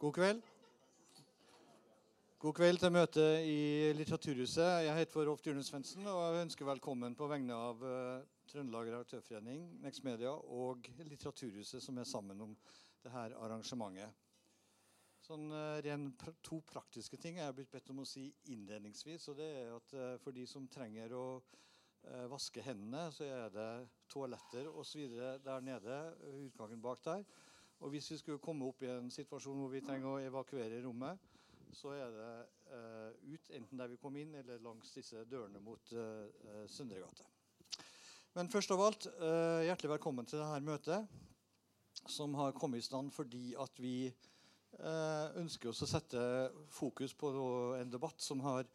God kveld. God kveld til møtet i Litteraturhuset. Jeg heter Rolf Dyrne Svendsen og jeg ønsker velkommen på vegne av uh, Trøndelag Redaktørforening, Next Media og Litteraturhuset, som er sammen om dette arrangementet. Sånn uh, ren To praktiske ting jeg er blitt bedt om å si innledningsvis. og det er at uh, For de som trenger å vaske hendene, så er det toaletter osv. der nede. Utgangen bak der. Og hvis vi skulle komme opp i en situasjon hvor vi trenger å evakuere rommet, så er det uh, ut, enten der vi kom inn, eller langs disse dørene mot uh, Søndregate. Men først av alt, uh, hjertelig velkommen til dette møtet, som har kommet i stand fordi at vi ønsker oss å sette fokus på en debatt som har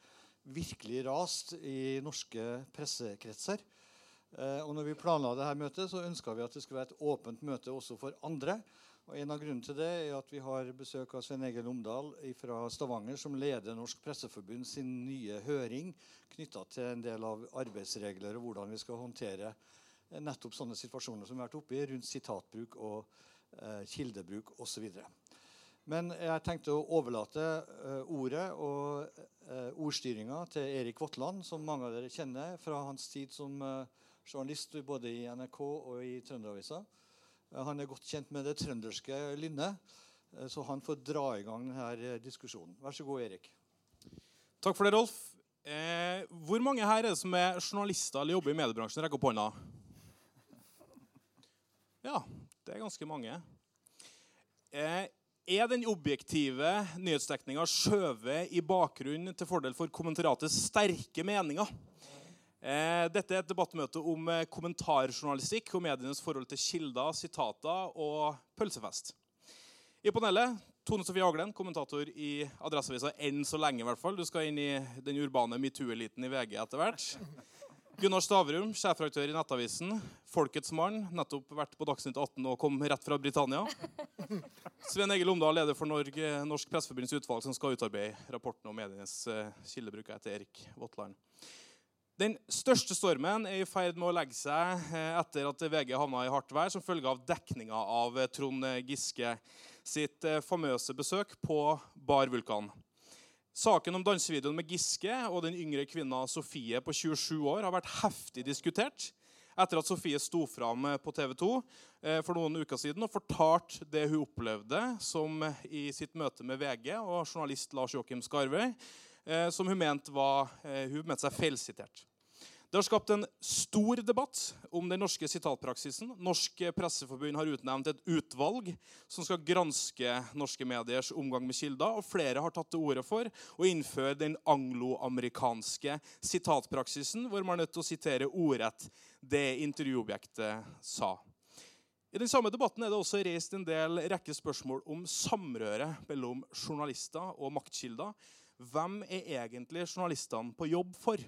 virkelig rast i norske pressekretser. og når vi planla dette møtet, så ønska vi at det skulle være et åpent møte også for andre. Og En av grunnene til det er at vi har besøk av Svein Egil Omdal fra Stavanger, som leder Norsk Presseforbund sin nye høring knytta til en del av arbeidsregler og hvordan vi skal håndtere nettopp sånne situasjoner som vi har vært oppe i, rundt sitatbruk og eh, kildebruk osv. Men jeg tenkte å overlate eh, ordet og eh, ordstyringa til Erik Votland, som mange av dere kjenner fra hans tid som eh, journalist både i NRK og i Trønderavisa. Eh, han er godt kjent med det trønderske lynnet, eh, så han får dra i gang denne eh, diskusjonen. Vær så god, Erik. Takk for det, Rolf. Eh, hvor mange her er det som er journalister eller jobber i mediebransjen? Rekk opp hånda. Ja, det er ganske mange. Eh, er den objektive nyhetsdekninga skjøvet i bakgrunnen til fordel for kommenteratets sterke meninger? Eh, dette er et debattmøte om eh, kommentarjournalistikk og medienes forhold til kilder, sitater og pølsefest. I panelet Tone Sofie Aglen, kommentator i Adresseavisa enn så lenge. i hvert fall. Du skal inn i den urbane metoo-eliten i VG etter hvert. Gunnar Stavrum, sjefredaktør i Nettavisen. Folkets mann, nettopp vært på Dagsnytt 18 og kom rett fra Britannia. Sven Egil Omdal, leder for Norge, Norsk Presseforbunds utvalg, som skal utarbeide rapporten om medienes uh, kildebruk etter Erik Votland. Den største stormen er i ferd med å legge seg eh, etter at VG havna i hardt vær som følge av dekninga av eh, Trond Giske sitt eh, famøse besøk på Bar Vulkan. Saken om dansevideoen med Giske og den yngre kvinna Sofie på 27 år har vært heftig diskutert etter at Sofie sto fram på TV 2 for noen uker siden og fortalte det hun opplevde som i sitt møte med VG og journalist Lars Joakim Skarvøy som hun mente, var, eh, hun mente seg feilsitert. Det har skapt en stor debatt om den norske sitatpraksisen. Norsk Presseforbund har utnevnt et utvalg som skal granske norske mediers omgang med kilder. og Flere har tatt til orde for å innføre den angloamerikanske sitatpraksisen, hvor man er nødt til å sitere ordrett det intervjuobjektet sa. I den samme debatten er det også reist en del rekke spørsmål om samrøre mellom journalister og maktkilder hvem er egentlig journalistene på jobb for?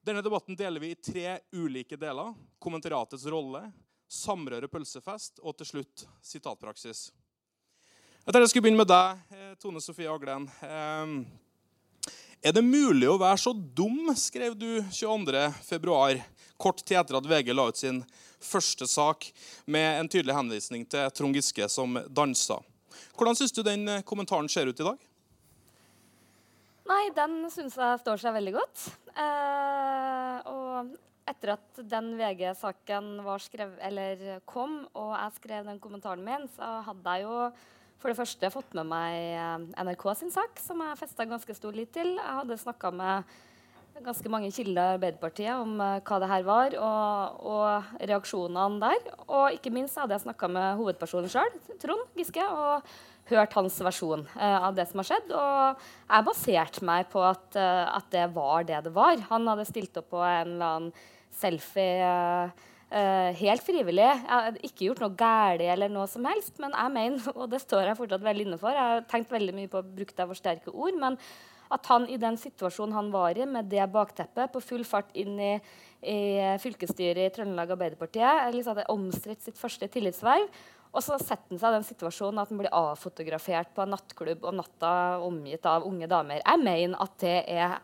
Denne debatten deler vi i tre ulike deler. Kommenteratets rolle, samrøre pølsefest og til slutt sitatpraksis. Jeg tenkte jeg skulle begynne med deg, eh, Tone Sofie Aglen. Ehm, er det mulig å være så dum, skrev du 22.2, kort tid etter at VG la ut sin første sak med en tydelig henvisning til Trond Giske som dansa. Hvordan syns du den eh, kommentaren ser ut i dag? Nei, den syns jeg står seg veldig godt. Eh, og etter at den VG-saken kom, og jeg skrev den kommentaren min, så hadde jeg jo for det første fått med meg eh, NRK sin sak, som jeg festa ganske stor lit til. Jeg hadde snakka med ganske mange kilder i Arbeiderpartiet om uh, hva det her var, og, og, reaksjonene der. Og ikke minst hadde jeg snakka med hovedpersonen sjøl, Trond Giske. og hørt hans versjon uh, av det som har skjedd. Og jeg baserte meg på at, uh, at, det var det det var. Han hadde stilt opp på en eller annen selfie uh, helt frivillig. Jeg hadde ikke gjort noe galt eller noe som helst, men jeg mener, og det står jeg fortsatt veldig inne for, jeg har tenkt veldig mye på å bruke det for sterke ord, men at han i den situasjonen han var i, med det bakteppet, på full fart inn i, i fylkesstyret i Trøndelag Arbeiderpartiet, liksom hadde omstridt sitt første tillitsverv, og så setter han seg i den situasjonen at han blir avfotografert på en nattklubb om natta omgitt av unge damer. Jeg mener at det er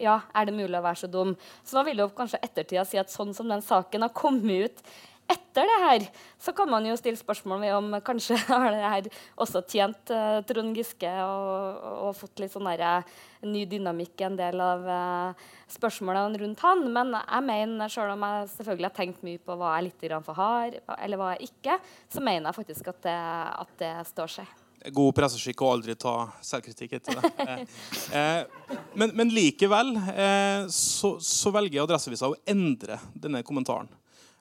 ja, er det mulig å være så dum? Så nå vil jo kanskje ettertida si at sånn som den saken har kommet ut etter det her så kan man jo stille spørsmål ved om kanskje har det her også tjent uh, Trond Giske og, og, fått litt sånn uh, ny dynamikk i en del av uh, spørsmålene rundt han. Men jeg mener, selv om jeg selvfølgelig har tenkt mye på hva jeg litt for hard, eller hva jeg ikke, så mener jeg faktisk at det, at det står seg god presseskikk å aldri ta selvkritikk etter det. Eh, men, men, likevel eh, så, så, velger Adresseavisa å endre denne kommentaren.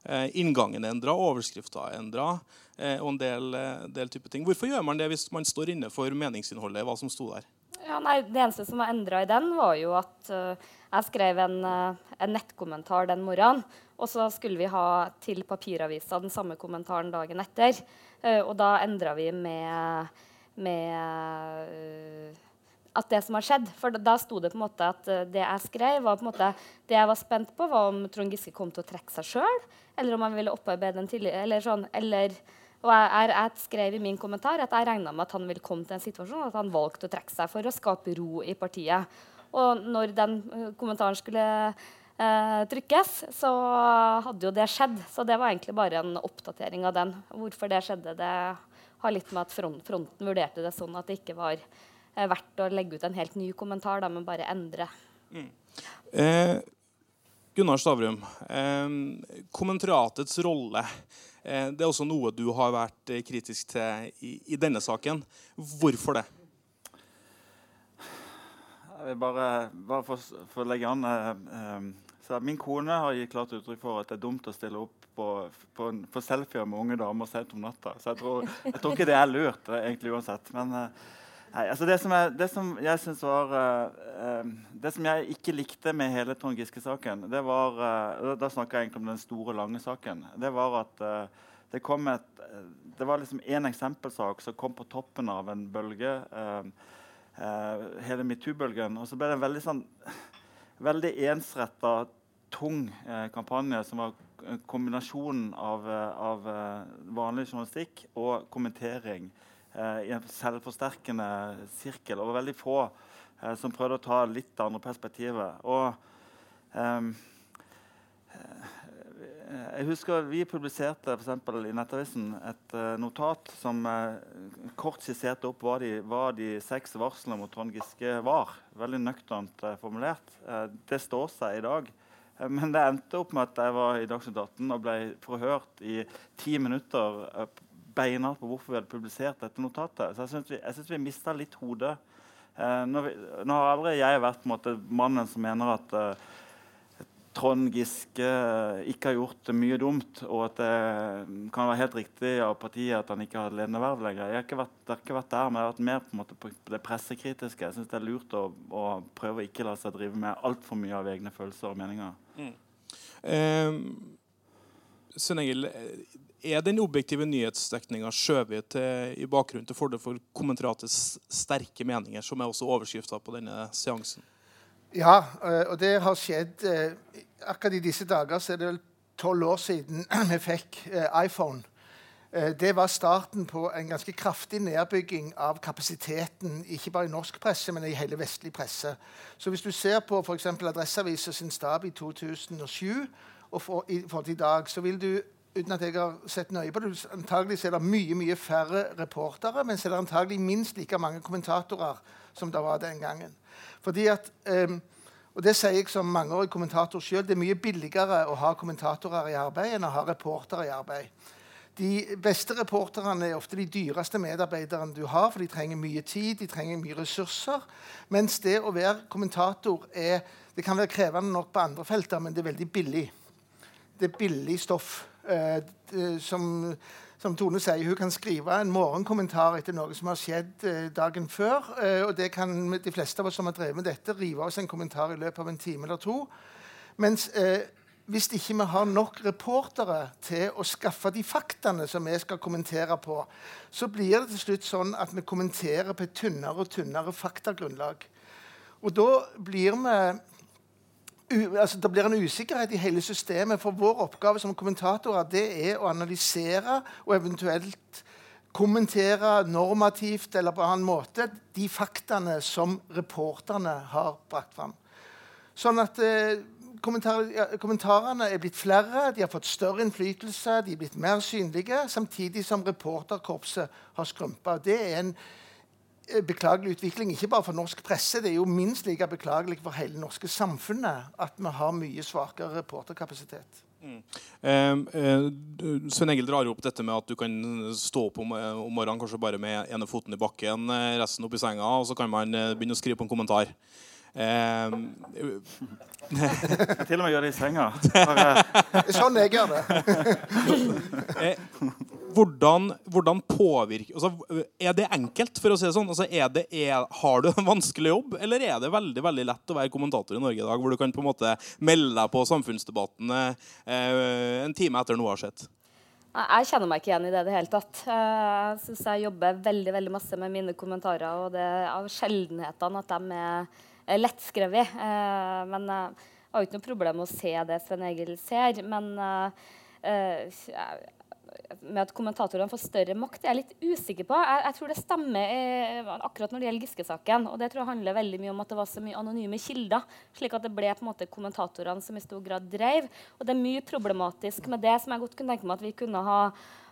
Eh, inngangen er endra, overskrifta er endra eh, og en del, eh, del type ting. Hvorfor gjør man det hvis man står inne for meningsinnholdet, hva som sto der? Ja, nei, det eneste som var endra i den, var jo at jeg skrev en, en nettkommentar den morgenen. Og så skulle vi ha til papiravisa den samme kommentaren dagen etter. og da endra vi med med uh, at det som har skjedd. For da, da sto det på en måte at uh, det jeg skrev, var på en måte Det jeg var spent på, var om Trond Giske kom til å trekke seg sjøl, eller om han ville opparbeide en tillit. Eller sånn, eller, og jeg, jeg, jeg, skrev i min kommentar at jeg regna med at han ville komme til en situasjon at han valgte å trekke seg for å skape ro i partiet. Og når den uh, kommentaren skulle uh, trykkes, så hadde jo det skjedd. Så det var egentlig bare en oppdatering av den. Hvorfor det skjedde, det har litt med at fronten vurderte det sånn at det ikke var eh, verdt å legge ut en helt ny kommentar, da, men bare endre. Mm. Eh, Gunnar Stavrum, eh, kommentariatets rolle eh, det er også noe du har vært eh, kritisk til i, i, denne saken. Hvorfor det? Jeg vil bare, bare for, for å legge an eh, Min kone har gitt klart uttrykk for at det er dumt å stille opp på, på, på selfier med unge damer sent om natta. Så jeg tror, jeg tror, ikke det er lurt, egentlig uansett. Men nei, altså det, som jeg, det som jeg synes var uh, Det som jeg ikke likte med hele Trond Giske-saken, det var uh, Da snakker jeg egentlig om den store, lange saken. Det var at det kom et Det var liksom én eksempelsak som kom på toppen av en bølge. hele metoo-bølgen. Og så ble det en veldig sånn veldig ensretta, tung kampanje som var kombinasjonen av, av vanlig journalistikk og kommentering i en selvforsterkende sirkel. Og det var veldig få eh, som prøvde å ta litt andre perspektiver. Og ehm, eh, jeg husker Vi publiserte for eksempel, i Nettavisen et uh, notat som uh, kort skisserte opp hva de, hva de seks varslene mot Trond Giske var. Veldig nøkternt formulert. det står seg i dag. Men det endte opp med at jeg var i Dagsnytt 18 og ble forhørt i ti minutter eh, beinhardt på hvorfor vi hadde publisert dette notatet. Så jeg syns vi, jeg vi mista litt hodet. Eh, nå, har aldri jeg vært måte, mannen som mener at eh, Trond Giske ikke har gjort mye dumt, og at det kan være helt riktig av partiet at han ikke har ledende verv lenger. Jeg har ikke vært, har ikke vært der, men jeg har vært mer på, måte, på det pressekritiske. Jeg syns det er lurt å, å, prøve å ikke la seg drive med altfor mye av egne følelser og meninger. Mm. Eh, Egil, er den objektive nyhetsdekninga skjøvet i bakgrunnen til fordel for kommenteratets sterke meninger, som er også overskrifta på denne seansen? Ja, eh, og det har skjedd eh, Akkurat i disse dager så er det vel tolv år siden vi fikk eh, iPhone. Det var starten på en ganske kraftig nedbygging av kapasiteten, ikke bare i norsk presse, men i hele vestlig presse. Så hvis du ser på f.eks. Adresseavisa sin stab i 2007 og for, i for i dag, så vil du uten at jeg har sett nøye på det, antagelig er det mye mye færre reportere, men så er det antagelig minst like mange kommentatorer som det var den gangen. Fordi at, um, og Det sier jeg som mangeårig kommentator sjøl. Det er mye billigere å ha kommentatorer i arbeid enn å ha reportere i arbeid. De beste reporterne er ofte de dyreste medarbeiderne du har, for de trenger mye tid, de trenger mye ressurser. Mens det å være kommentator er, det kan være krevende nok på andre felter, men det er veldig billig. Det er billig stoff som som Tone sier, hun kan skrive en morgenkommentar etter noe som har skjedd eh, dagen før. Eh, og det kan de fleste av oss som har drevet med dette, rive oss en kommentar i løpet av en time eller to. Mens eh, hvis ikke vi har nok reportere til å skaffe de faktaene som vi skal kommentere på, så blir det til slutt sånn at vi kommenterer på et tynnere og tynnere faktagrunnlag. Og da blir vi altså, det blir en usikkerhet i hele systemet. For vår oppgave som kommentatorer det er å analysere og eventuelt kommentere normativt eller på annen måte de faktaene som reporterne har brakt fram. Sånn at eh, kommentar kommentarene er blitt flere, de har fått større innflytelse, de er blitt mer synlige, samtidig som reporterkorpset har skrumpa. Det er en beklagelig utvikling, ikke bare for norsk presse. Det er jo minst like beklagelig for hele det norske samfunnet at vi har mye svakere reporterkapasitet. Mm. Eh, eh, Svein Egil drar opp dette med at du kan stå opp om, eh, om morgenen kanskje bare med ene foten i bakken, eh, resten opp i senga, og så kan man eh, begynne å skrive på en kommentar. Eh, til og med gjør det i senga. Sånn jeg gjør det. Hvordan, hvordan påvirker altså, Er det enkelt, for å si det sånn? Altså, er det, er, har du en vanskelig jobb, eller er det veldig veldig lett å være kommentator i Norge i dag, hvor du kan på en måte melde deg på samfunnsdebattene eh, en time etter noe har skjedd? Jeg kjenner meg ikke igjen i det i det hele tatt. Eh, Jeg syns jeg jobber veldig veldig masse med mine kommentarer, og det er av sjeldenhetene at de er lettskrevet. Eh, Men eh, jeg har jo ikke noe problem med å se det Svein Egil ser. Men jeg- med at kommentatorene får større makt, er jeg litt usikker på. Jeg, jeg tror det stemmer eh, akkurat når det gjelder Giske-saken. Og det tror jeg handler veldig mye om at det var så mye anonyme kilder. Slik at det ble på en måte kommentatorene som i stor grad drev. Og det er mye problematisk med det som jeg godt kunne tenke meg at vi kunne ha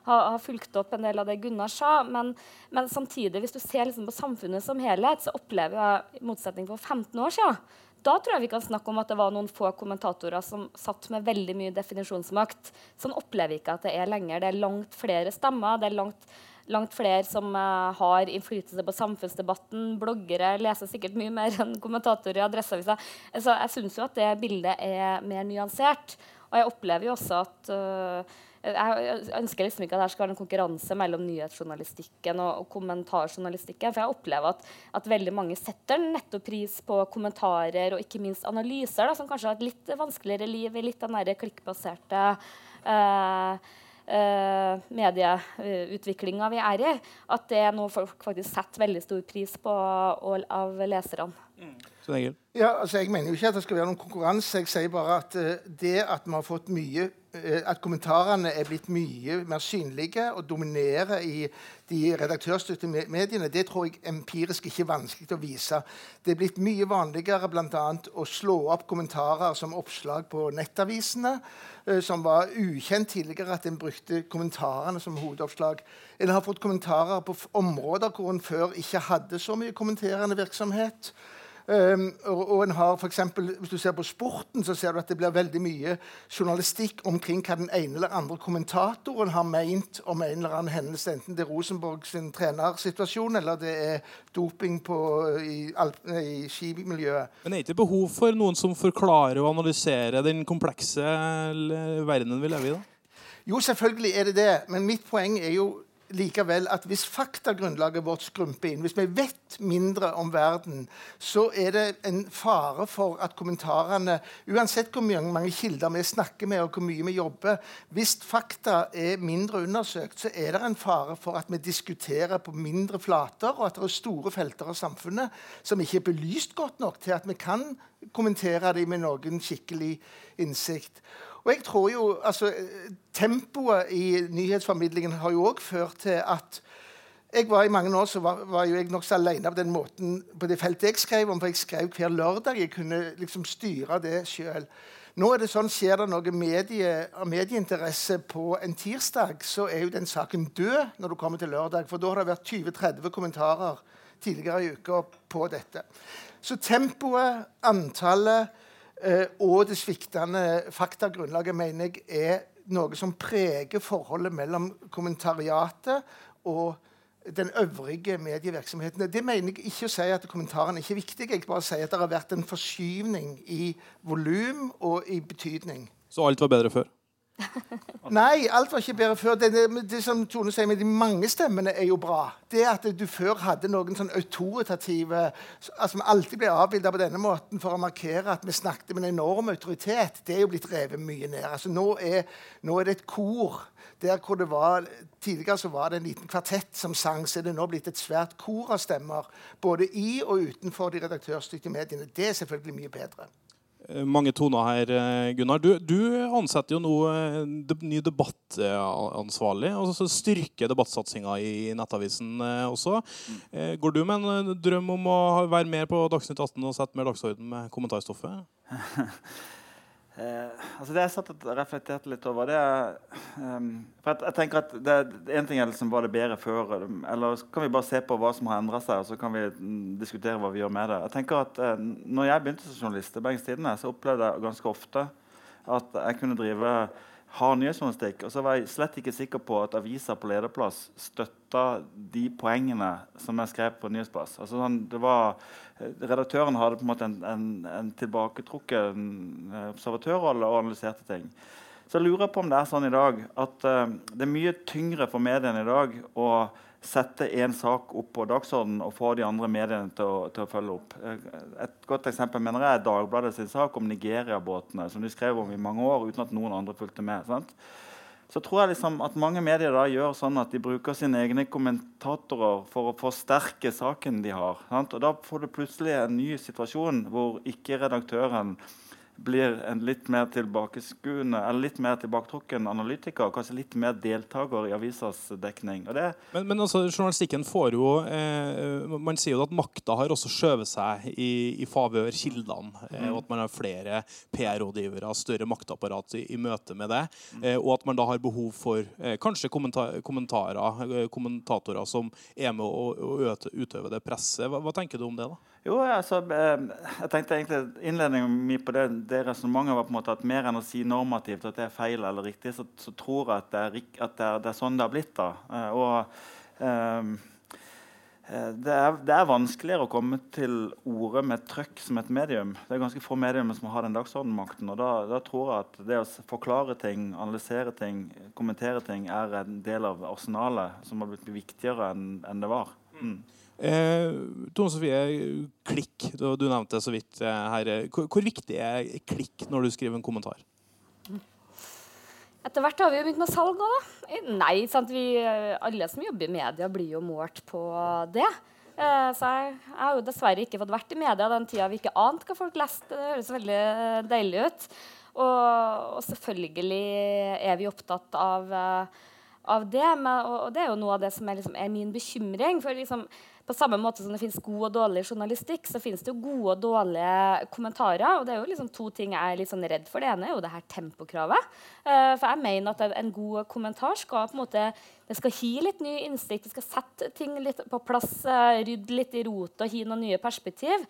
ha, ha fulgt opp en del av det Gunnar sa. Men, men samtidig, hvis du ser liksom på samfunnet som helhet, så opplever jeg, motsetning for 15 år siden, da tror jeg vi kan snakke om at det var noen få kommentatorer som satt med veldig mye definisjonsmakt. Sånn opplever vi ikke at det er lenger. Det er langt flere stemmer. det er langt langt flere som uh, har innflytelse på samfunnsdebatten. Bloggere leser sikkert mye mer enn kommentatorer i Adresseavisa. Altså, jeg syns jo at det bildet er mer nyansert. Og jeg opplever jo også at øh, jeg ønsker liksom ikke at det skal være en konkurranse mellom nyhetsjournalistikken og, kommentarjournalistikken. For jeg opplever at, at veldig mange setter nettopp pris på kommentarer og ikke minst analyser, da, som kanskje har et litt vanskeligere liv i litt den der klikkbaserte eh, uh, medieutviklinga vi er i, at det er noe folk faktisk setter veldig stor pris på og, av leserne. Ja, altså Jeg mener jo ikke at det skal være noen konkurranse. Jeg sier bare at uh, det at vi har fått mye eh, At kommentarene er blitt mye mer synlige og dominerer i de redaktørstyrte mediene, det tror jeg empirisk ikke er vanskelig å vise. Det er blitt mye vanligere bl.a. å slå opp kommentarer som oppslag på nettavisene, eh, som var ukjent tidligere at en brukte kommentarene som hovedoppslag. En har fått kommentarer på områder hvor en før ikke hadde så mye kommenterende virksomhet. Um, og, og en har for eksempel, Hvis du ser på sporten, så ser du at det blir veldig mye journalistikk omkring hva den ene eller andre kommentatoren har meint om en eller annen hendelse, enten det er Rosenborg sin trenersituasjon eller det er doping på, i, i skimiljøet. Men er det ikke behov for noen som forklarer og analyserer den komplekse verdenen vi lever i? da? Jo, selvfølgelig er det det, men mitt poeng er jo likevel at hvis faktagrunnlaget vårt skrumper inn, hvis vi vet mindre om verden, så er det en fare for at kommentarene Uansett hvor mange, kilder vi snakker med, og hvor mye vi jobber Hvis fakta er mindre undersøkt, så er det en fare for at vi diskuterer på mindre flater, og at det er store felter av samfunnet som ikke er belyst godt nok til at vi kan kommentere dem med noen skikkelig innsikt. Og jeg tror jo, altså, Tempoet i nyhetsformidlingen har jo òg ført til at jeg var I mange år så var, var jo jeg nokså alene på den måten på det feltet jeg skrev om. For jeg skrev hver lørdag. Jeg kunne liksom styre det sjøl. Nå er det sånn, Skjer det noe medie, medieinteresse på en tirsdag, så er jo den saken død når du kommer til lørdag. For da har det vært 20-30 kommentarer tidligere i uka på dette. Så tempoet, antallet og det sviktende faktagrunnlaget mener jeg er noe som preger forholdet mellom kommentariatet og den øvrige medievirksomheten. Det mener jeg ikke å si at kommentarene ikke er viktige. Jeg bare sier at det har vært en forskyvning i volum og i betydning. Så alt var bedre før? Nei, alt var ikke bedre før. Det, det, det som Tone sier med de mange stemmene, er jo bra. Det at du før hadde noen sånn autoritative altså alltid ble avbilda på denne måten for å markere at vi snakket med en enorm autoritet. Det er jo blitt revet mye ned. Altså Nå er, nå er det et kor. Der hvor det var, Tidligere så var det en liten kvartett som sang, så er det nå blitt et svært kor av stemmer. Både i og utenfor de redaktørstyrte mediene. Det er selvfølgelig mye bedre. Eh, Mange toner her, eh, Gunnar. Du, du ansetter jo nå eh, de, ny debattansvarlig. og så styrker debattsatsinga i Nettavisen også. Mm. Går du med en drøm om å være mer på Dagsnytt 18 og sette mer dagsorden med kommentarstoffet? Eh, altså det jeg satt og reflekterte litt over, det er um, for jeg, jeg, tenker at det, En ting er liksom var det bedre før, eller så kan vi bare se på hva som har endra seg, og så kan vi mm, diskutere hva vi gjør med det. Jeg tenker at eh, når jeg begynte som journalist i Bergens Tidende, så opplevde jeg ganske ofte at jeg kunne drive nyhetsjournalistikk. Og så var jeg slett ikke sikker på at avisa på lederplass støtta de poengene som jeg skrev på nyhetsplass. Altså, sånn, var, redaktøren hadde på en måte en, en, en tilbaketrukken eh, observatørrolle og analyserte ting. Så jeg lurer på om det er sånn i dag at uh, det er mye tyngre for mediene i dag å sette én sak opp på dagsordenen og få de andre mediene til å, til å, følge opp. Et godt eksempel mener jeg er Dagbladet sin sak om Nigeria-båtene, som de skrev om i mange år uten at noen andre fulgte med. Sant? Så tror jeg liksom at mange medier da gjør sånn at de bruker sine egne kommentatorer for å forsterke saken de har. Sant? Og Da får du plutselig en ny situasjon hvor ikke redaktøren blir en litt mer tilbakeskuende eller litt mer tilbaketrukken analytiker. Kanskje litt mer deltaker i avisas dekning. men, men altså, journalistikken får jo eh, Man sier jo at makta har også skjøvet seg i, i favør kildene. Eh, og at man har flere PR-rådgivere, større maktapparat i, i, møte med det. Eh, og at man da har behov for eh, kanskje kommentar kommentarer, eh, kommentatorer som er med å, å utøve det presset. Hva, hva tenker du om det? da? Jo, altså, jeg tenkte egentlig Innledningen min på det, det resonnementet var på en måte at mer enn å si normativt at det er feil eller riktig, så, så tror jeg at, det er, at det, er, det er, sånn det har blitt. da. Eh, og um, det er, det er, vanskeligere å komme til orde med trøkk som et medium. Det er ganske få medium som har den dagsordenmakten. og da, da, tror jeg at det å forklare ting, analysere ting, kommentere ting er en del av arsenalet som har blitt viktigere enn, enn det var. Mm. Eh, Tone Sofie, klikk. Du, du nevnte så vidt eh, her. Hvor, hvor, viktig er klikk når du skriver en kommentar? Etter hvert har vi jo begynt med salg òg, da. Nei, sant? Vi, alle som jobber i media, blir jo målt på det. Eh, så jeg, jeg, har jo dessverre ikke fått vært i media den tida vi ikke ante hva folk leste. Det høres veldig deilig ut. Og, og selvfølgelig er vi opptatt av, av det. Men, og, og, det er jo noe av det som er, liksom, er min bekymring. For liksom, på samme måte som det finnes god og dårlig journalistikk, så finnes det jo gode og dårlige kommentarer. og det er jo liksom to ting jeg er litt sånn redd for. Det ene er jo det her tempokravet. Uh, for jeg mener at en god kommentar skal på en måte det skal gi litt ny innsikt, det skal sette ting litt på plass, uh, rydde litt i og gi noen nye perspektiv.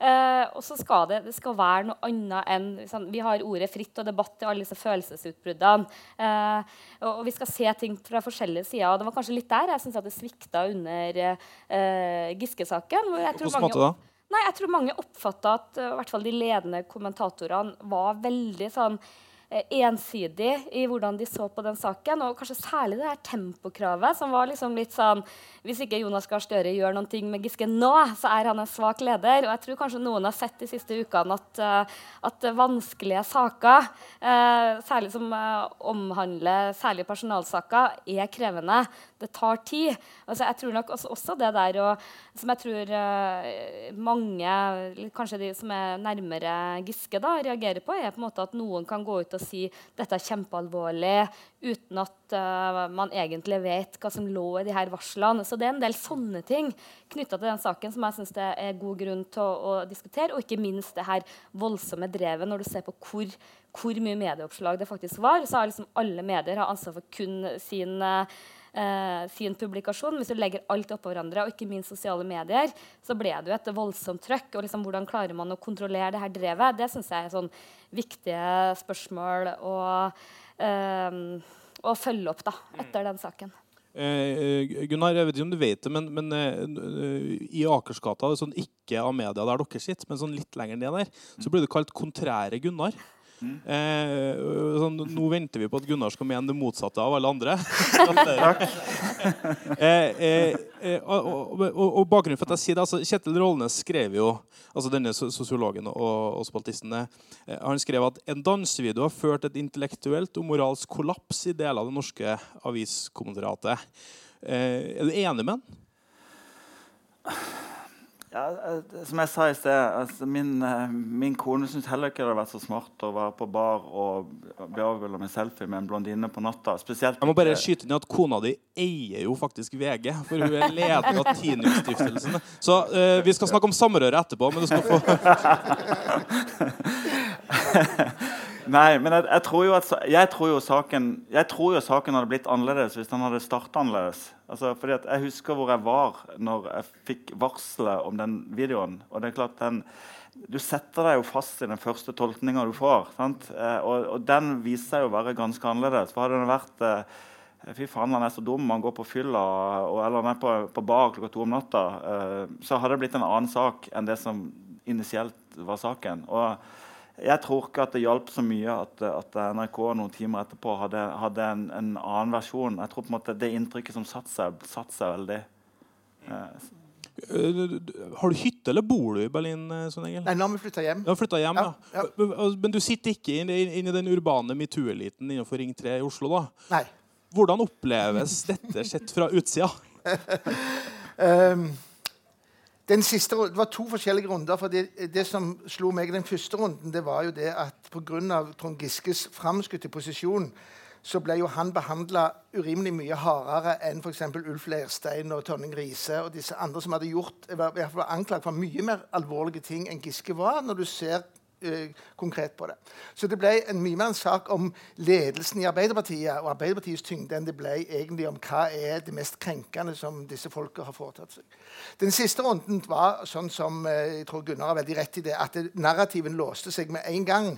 Uh, og så skal det, det skal være noe annet enn sånn, Vi har ordet fritt og debatt til alle disse følelsesutbruddene. Eh, og, og, vi skal se ting fra forskjellige sider. Og det var kanskje litt der jeg syns det svikta under eh, Giske-saken. Hvordan måtte måte da? Nei, jeg tror mange oppfatta at i hvert fall de ledende kommentatorene var veldig sånn Eh, ensidig i hvordan de så på den saken. Og kanskje særlig det her tempokravet, som var liksom litt sånn Hvis ikke Jonas Gahr Støre gjør noe med Giske nå, så er han en svak leder. Og jeg tror kanskje noen har sett de siste ukene at, uh, at vanskelige saker, uh, særlig som omhandler særlig personalsaker, er krevende. Det tar tid. Altså, jeg tror nok også det der og, som jeg tror mange, kanskje de som er nærmere Giske, da, reagerer på, er på en måte at noen kan gå ut og si dette er kjempealvorlig, uten at uh, man egentlig vet hva som lå i de her varslene. Så det er en del sånne ting knytta til den saken som jeg syns det er god grunn til å, å, diskutere. Og ikke minst det her voldsomme drevet, når du ser på hvor, hvor mye medieoppslag det faktisk var. Så har liksom alle medier har ansvar for kun sin uh, eh, fin publikasjon. Hvis du legger alt oppå hverandre, og ikke minst sosiale medier, så ble det jo et voldsomt trøkk. Og liksom, hvordan klarer man å kontrollere det her drevet? Det syns jeg er sånn viktige spørsmål å, eh, å følge opp da, etter den saken. Eh, Gunnar, jeg vet ikke om du vet det, men, men eh, i Akersgata, sånn ikke av media der dere sitter, men sånn litt lenger ned der, så blir det kalt 'Kontrære Gunnar'. Eh, sånn, nå venter vi på at Gunnar skal mene det motsatte av alle andre. eh, eh, eh og, og, og, bakgrunnen for at jeg sier det, altså, Kjetil Rollnes skrev jo altså denne sosiologen og, og spaltisten eh, han skrev at en dansevideo har ført et intellektuelt og moralsk kollaps i deler av det norske aviskommenteratet. Eh, er du enig med han? Ja, eh, som jeg sa i sted, altså min, eh, min, kone syns heller ikke det har vært så smart å være på bar og bli avbilda med selfie med en blondine på natta. Spesielt Jeg må bare skyte inn at kona di eier jo faktisk VG, for hun er leder av Tinius-stiftelsen. Så uh, vi skal snakke om samrøre etterpå, men du skal få Nei, men jeg, jeg, tror jo at jeg tror jo, saken, jeg tror jo saken hadde blitt annerledes hvis den hadde starta annerledes. Altså, fordi at Jeg husker hvor jeg var når jeg fikk varselet om den videoen. og det er klart den, Du setter deg jo fast i den første tolkninga du får. Eh, og, og, den viser seg å være ganske annerledes. For hadde den vært eh, Fy faen, han er så dum. Han går på fylla eller han er på, på bar klokka to om natta. Eh, så hadde det blitt en annen sak enn det som initielt var saken. Og jeg tror ikke at det hjalp så mye at, at, NRK noen timer etterpå hadde, hadde en, en, annen versjon. Jeg tror på en måte det inntrykket som satte seg, satt seg veldig. Eh. Har du hytte, eller bor du i Berlin? Sånn Nei, nå har vi flytta hjem. Har hjem ja, ja. Men, men, du sitter ikke inn, inn i den urbane metoo-eliten innenfor Ring 3 i Oslo? da? Nei. Hvordan oppleves dette sett fra utsida? um, Den siste, det var to forskjellige runder. for det, det, som slo meg i den første runden, det var jo det at pga. Trond Giskes framskutte posisjon så ble jo han behandla urimelig mye hardere enn f.eks. Ulf Leirstein og Tonning Riise og disse andre som hadde gjort, i hvert fall anklaget for mye mer alvorlige ting enn Giske var. når du ser konkret på det. Så det ble en mye mer en sak om ledelsen i Arbeiderpartiet og Arbeiderpartiets tyngde enn det ble egentlig om hva er det mest krenkende som disse folka har foretatt seg. Den siste runden var sånn som eh, jeg tror Gunnar har veldig rett i det, at narrativen låste seg med en gang.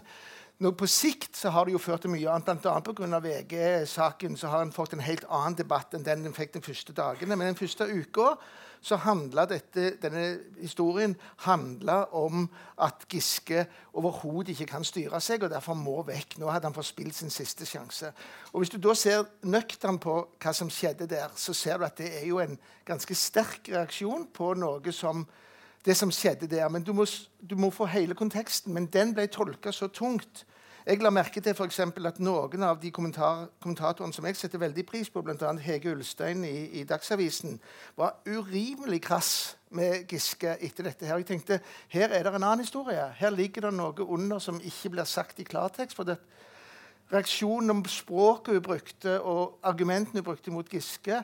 Nå På sikt så har det jo ført til mye annet. Bl.a. pga. VG-saken så har en fått en helt annen debatt enn den en fikk de første dagene. Men den første uka så handla denne historien om at Giske overhodet ikke kan styre seg og derfor må vekk. Nå hadde han forspilt sin siste sjanse. Og Hvis du da ser nøktern på hva som skjedde der, så ser du at det er jo en ganske sterk reaksjon på noe som det som skjedde der. Men du må, du må få hele konteksten. Men den ble tolka så tungt jeg la merke til for at noen av de kommentar kommentatorene som jeg setter veldig pris på, bl.a. Hege Ulstein i, i, Dagsavisen, var urimelig krass med Giske etter dette. her. Jeg tenkte her er det en annen historie. Her ligger det noe under som ikke blir sagt i klartekst. for det Reaksjonen om språket hun brukte, og argumentene hun brukte mot Giske,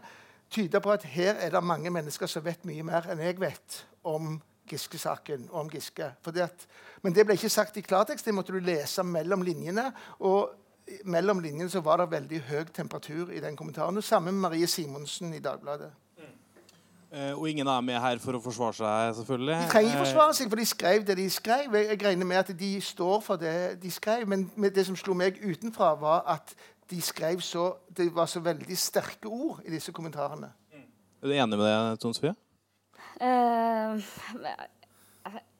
tyder på at her er det mange mennesker som vet mye mer enn jeg vet om Giske-saken og om Giske. At, men det ble ikke sagt i klartekst. Det måtte du lese mellom linjene. Og mellom linjene så var det veldig høy temperatur i den kommentaren. Og samme med Marie Simonsen i Dagbladet. Uh, og ingen er med her for å forsvare seg, selvfølgelig. De trenger ikke forsvare seg, for de skrev det de skrev. Jeg, regner med at de står for det de skrev. Men det som slo meg utenfra, var at de skrev så Det var så veldig sterke ord i disse kommentarene. Mm. Er du enig med det, Tone Sofie? Uh,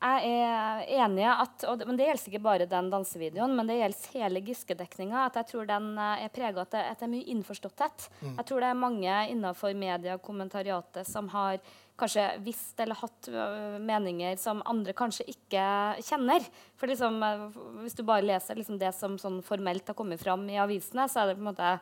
jeg er enig at og, Men det gjelder ikke bare den dansevideoen, men det gjelder hele Giske-dekninga. At jeg tror den eh, er prega av at, at, det er mye innforståtthet. Mm. Jeg tror det er mange innenfor media kommentariatet som har kanskje visst eller hatt uh, meninger som andre kanskje ikke kjenner. For liksom, Hvis du bare leser liksom, det som sånn formelt har kommet fram i avisene, så er det på en måte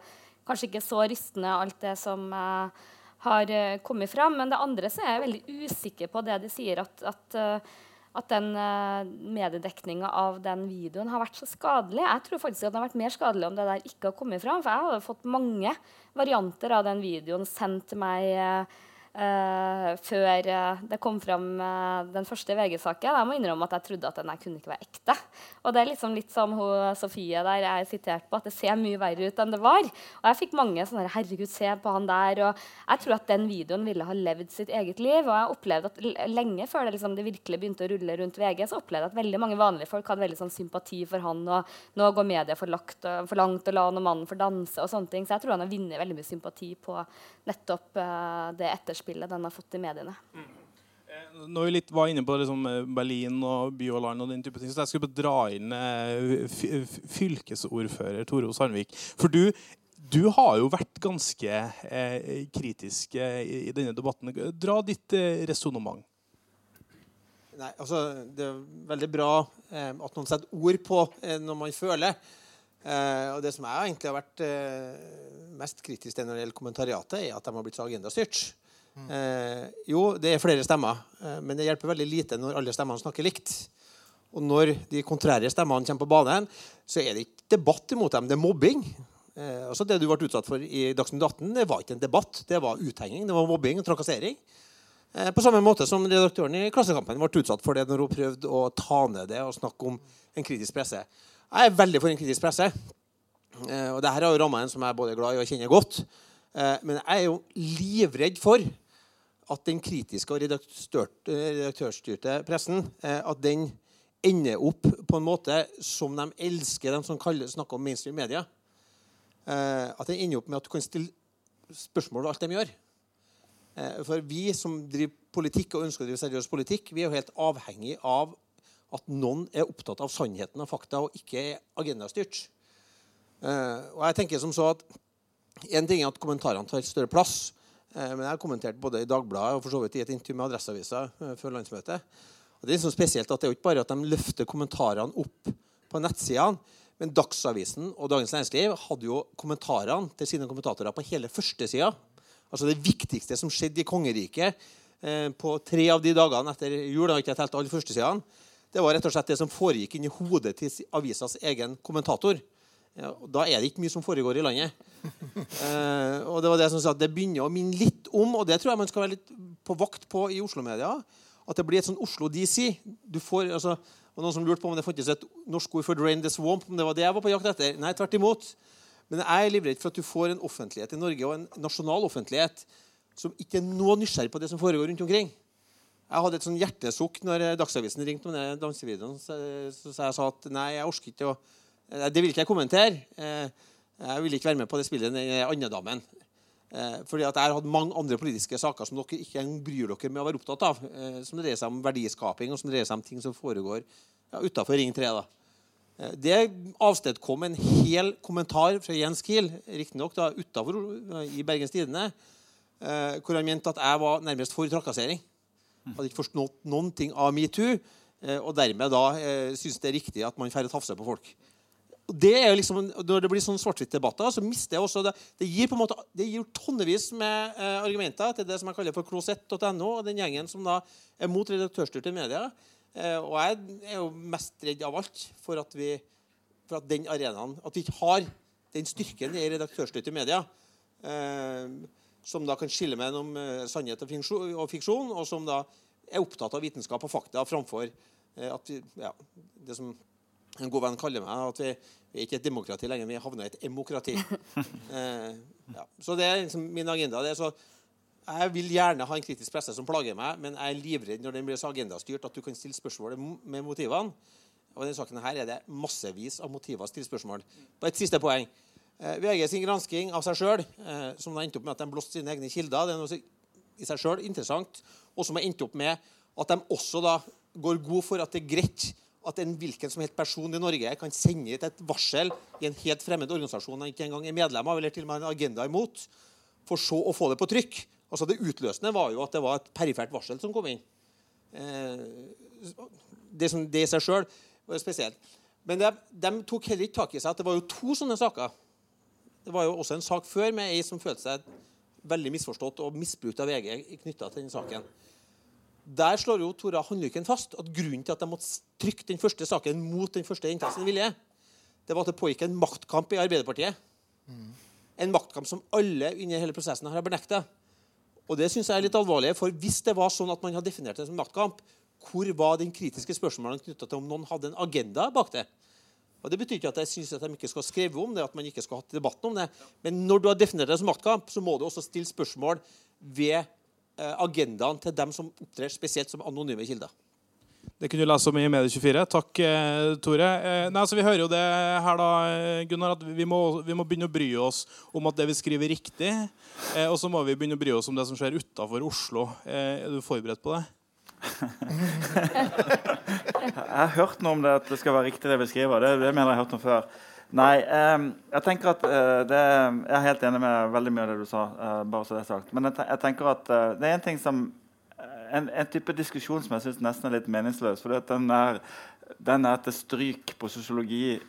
kanskje ikke så rystende alt det som uh, har uh, kommet fram. Men det andre så er jeg veldig usikker på det de sier, at, at, uh, at den uh, mediedekninga av den videoen har vært så skadelig. Jeg tror faktisk at den har vært mer skadelig om det der ikke har kommet fram. For jeg har fått mange varianter av den videoen sendt til meg. Uh, før uh, det kom fram uh, den første VG-saken. Jeg må innrømme at jeg trodde at den kunne ikke være ekte. Og det er liksom litt som hun, Sofie der jeg siterte sitert på, at det ser mye verre ut enn det var. Og jeg fikk mange sånne herregud, se på han der. Og jeg tror at den videoen ville ha levd sitt eget liv. Og jeg opplevde at lenge før det, liksom, det virkelig begynte å rulle rundt VG, så opplevde jeg at veldig mange vanlige folk hadde veldig sånn sympati for han. Og nå går media for, lagt, for langt og la noen mannen få danse og sånne ting. Så jeg tror han har vunnet veldig mye sympati på nettopp det etterspillet etterspillet den har fått i mediene. Mm. Når vi litt var inne på liksom eh, Berlin og by og land, og den type ting, så jeg skulle dra inn eh, fylkesordfører Tore O. Sandvik. For du, du har jo vært ganske eh, kritisk eh, i denne debatten. Dra ditt eh, resonnement. Nei, altså, Det er veldig bra eh, at noen setter ord på eh, når man føler. Eh, og Det som jeg egentlig har vært mest kritisk til når det gjelder kommentariatet, er at de har blitt så agendastyrt. Eh, jo, det er flere stemmer, eh, men det hjelper veldig lite når alle stemmene snakker likt. Og når de kontrære stemmene kommer på banen, så er det ikke debatt imot dem, det er mobbing. Eh, altså Det du ble utsatt for i Dagsnytt 18, det var ikke en debatt, det var uthenging, det var mobbing og trakassering. Eh, på samme måte som redaktøren i Klassekampen ble utsatt for det når hun prøvde å ta ned det og snakke om en kritisk presse. Jeg er veldig for en kritisk presse. Eh, og her er jo ramma en som jeg er både glad i og kjenner godt. Eh, men jeg er jo livredd for at den kritiske og redaktørstyrte pressen at den ender opp på en måte som de elsker, de som kaller, snakker om mainstream media. At den ender opp med at du kan stille spørsmål ved alt de gjør. For vi som driver politikk og ønsker å drive seriøs politikk, vi er jo helt avhengig av at noen er opptatt av sannheten og fakta, og ikke er agendastyrt. Og jeg tenker som så at En ting er at kommentarene tar større plass. Uh, men jeg har kommentert både i Dagbladet og for så vidt i et intervju med Adresseavisa uh, før landsmøtet. Og det er liksom spesielt at det er jo ikke bare at de løfter kommentarene opp på nettsidene. Men Dagsavisen og Dagens Næringsliv hadde jo kommentarene til sine kommentatorer på hele førstesida. Altså det viktigste som skjedde i kongeriket på tre av de dagene etter jul. Da har ikke telt alle førstesidene. Det var rett og slett det som foregikk inni hodet til avisas egen kommentator. Ja, da er det ikke mye som foregår i landet. Eh, og Det var det som sa at det begynner å minne litt om, og det tror jeg man skal være litt på vakt på i Oslo-media, at det blir et sånn Oslo DC. Du får, altså, og Noen som lurte på om det fantes et norsk ord for 'drain the swamp', om det var det jeg var på jakt etter. Nei, tvert imot. Men jeg er livredd for at du får en offentlighet i Norge, og en nasjonal offentlighet, som ikke er noe nysgjerrig på det som foregår rundt omkring. Jeg hadde et sånn hjertesukk når Dagsavisen ringte om den dansevideoen. Så, så, så jeg sa at nei, jeg orker ikke å Det vil ikke jeg kommentere. Eh, jeg vil ikke være med på det spillet den andedammen. Eh, fordi at jeg har hatt mange andre politiske saker som dere ikke bryr dere med å være opptatt av. Eh, som dreier seg om verdiskaping og som dreier seg om ting som foregår ja, utafor Ring 3. da. Det avstedkom en hel kommentar fra Jens Kiel, riktignok utafor i Bergens Tidende, hvor han mente at jeg var nærmest for trakassering. Hadde ikke forstått noen ting av metoo. Eh, og dermed da eh, syns det er riktig at man får tafse på folk. Og det er jo liksom, Når det blir sånn svart-hvitt-debatter, så mister jeg også det, det gir på en måte, det gir tonnevis med eh, argumenter til det som jeg kaller for klosett.no, og den gjengen som da er mot redaktørstyrte medier. Eh, og jeg er jo mest redd av alt for at vi for at den arenaen, at vi ikke har den styrken i redaktørstyrte medier. Eh, som da kan skille mellom uh, sannhet og fiksjon, og som da er opptatt av vitenskap og fakta framfor uh, at vi, ja, det som en god venn kaller meg, at vi, vi er ikke et demokrati lenger, vi havner i et emokrati. Eh, ja. Så det er liksom min agenda. det er så jeg vil gjerne ha en kritisk presse som plager meg, men jeg er livredd når den blir så agendastyrt at du kan stille spørsmål med motivene. Og i denne saken her er det massevis av motiver å stille spørsmål. På et siste poeng. Eh, VG sin gransking av seg sjøl, eh, som endte endt opp med at de blåste sine egne kilder, det er noe i seg selv interessant, og som har endt opp med at de også da går god for at det er greit at en hvilken som helst person i Norge kan sende ut et varsel i en helt fremmed organisasjon han ikke engang er medlem av, eller til og med en agenda imot, for så å få det på trykk. Altså Det utløsende var jo at det var et perifert varsel som kom inn. Eh, det, i seg sjøl var spesielt. Men de, de tok heller ikke tak i seg at det var jo to sånne saker det var jo også en sak før med ei som følte seg veldig misforstått og misbrukt av VG knytta til denne saken. Der slår jo Tora Handlykken fast at grunnen til at de måtte trykke den første saken mot den første jenta sin vilje, det var at det pågikk en maktkamp i Arbeiderpartiet. Mm. En maktkamp som alle under hele prosessen har benekta. Og det synes jeg er litt alvorlig, for Hvis det var sånn at man hadde definert det som maktkamp, hvor var den kritiske spørsmålene knytta til om noen hadde en agenda bak det? Og Det betyr ikke at jeg syns de ikke skal skrive om det, at man ikke skal ha debatten om det. Men når du har definert det som maktkamp, så må du også stille spørsmål ved agendaen til dem som opptrer spesielt som anonyme kilder. Det kunne du lese om i Medie24. Takk, eh, Tore. Eh, nei, så Vi hører jo det her, da, Gunnar, at vi må, vi må, begynne å bry oss om at det vi skriver, er riktig. Og så må vi begynne å bry oss om det som skjer utafor Oslo. Er du forberedt på det? jeg har hørt noe om det at det skal være riktig det vi skriver. Det, det mener jeg har hørt noe før. Nei, eh, jeg tenker at eh, det, Jeg er helt enig med veldig mye av det du sa. Eh, bare så det er sagt. Men jeg, jeg tenker at eh, det er en ting som en, en, type diskusjon som jeg syns nesten er litt meningsløs. For den er, den er til stryk på sosiologi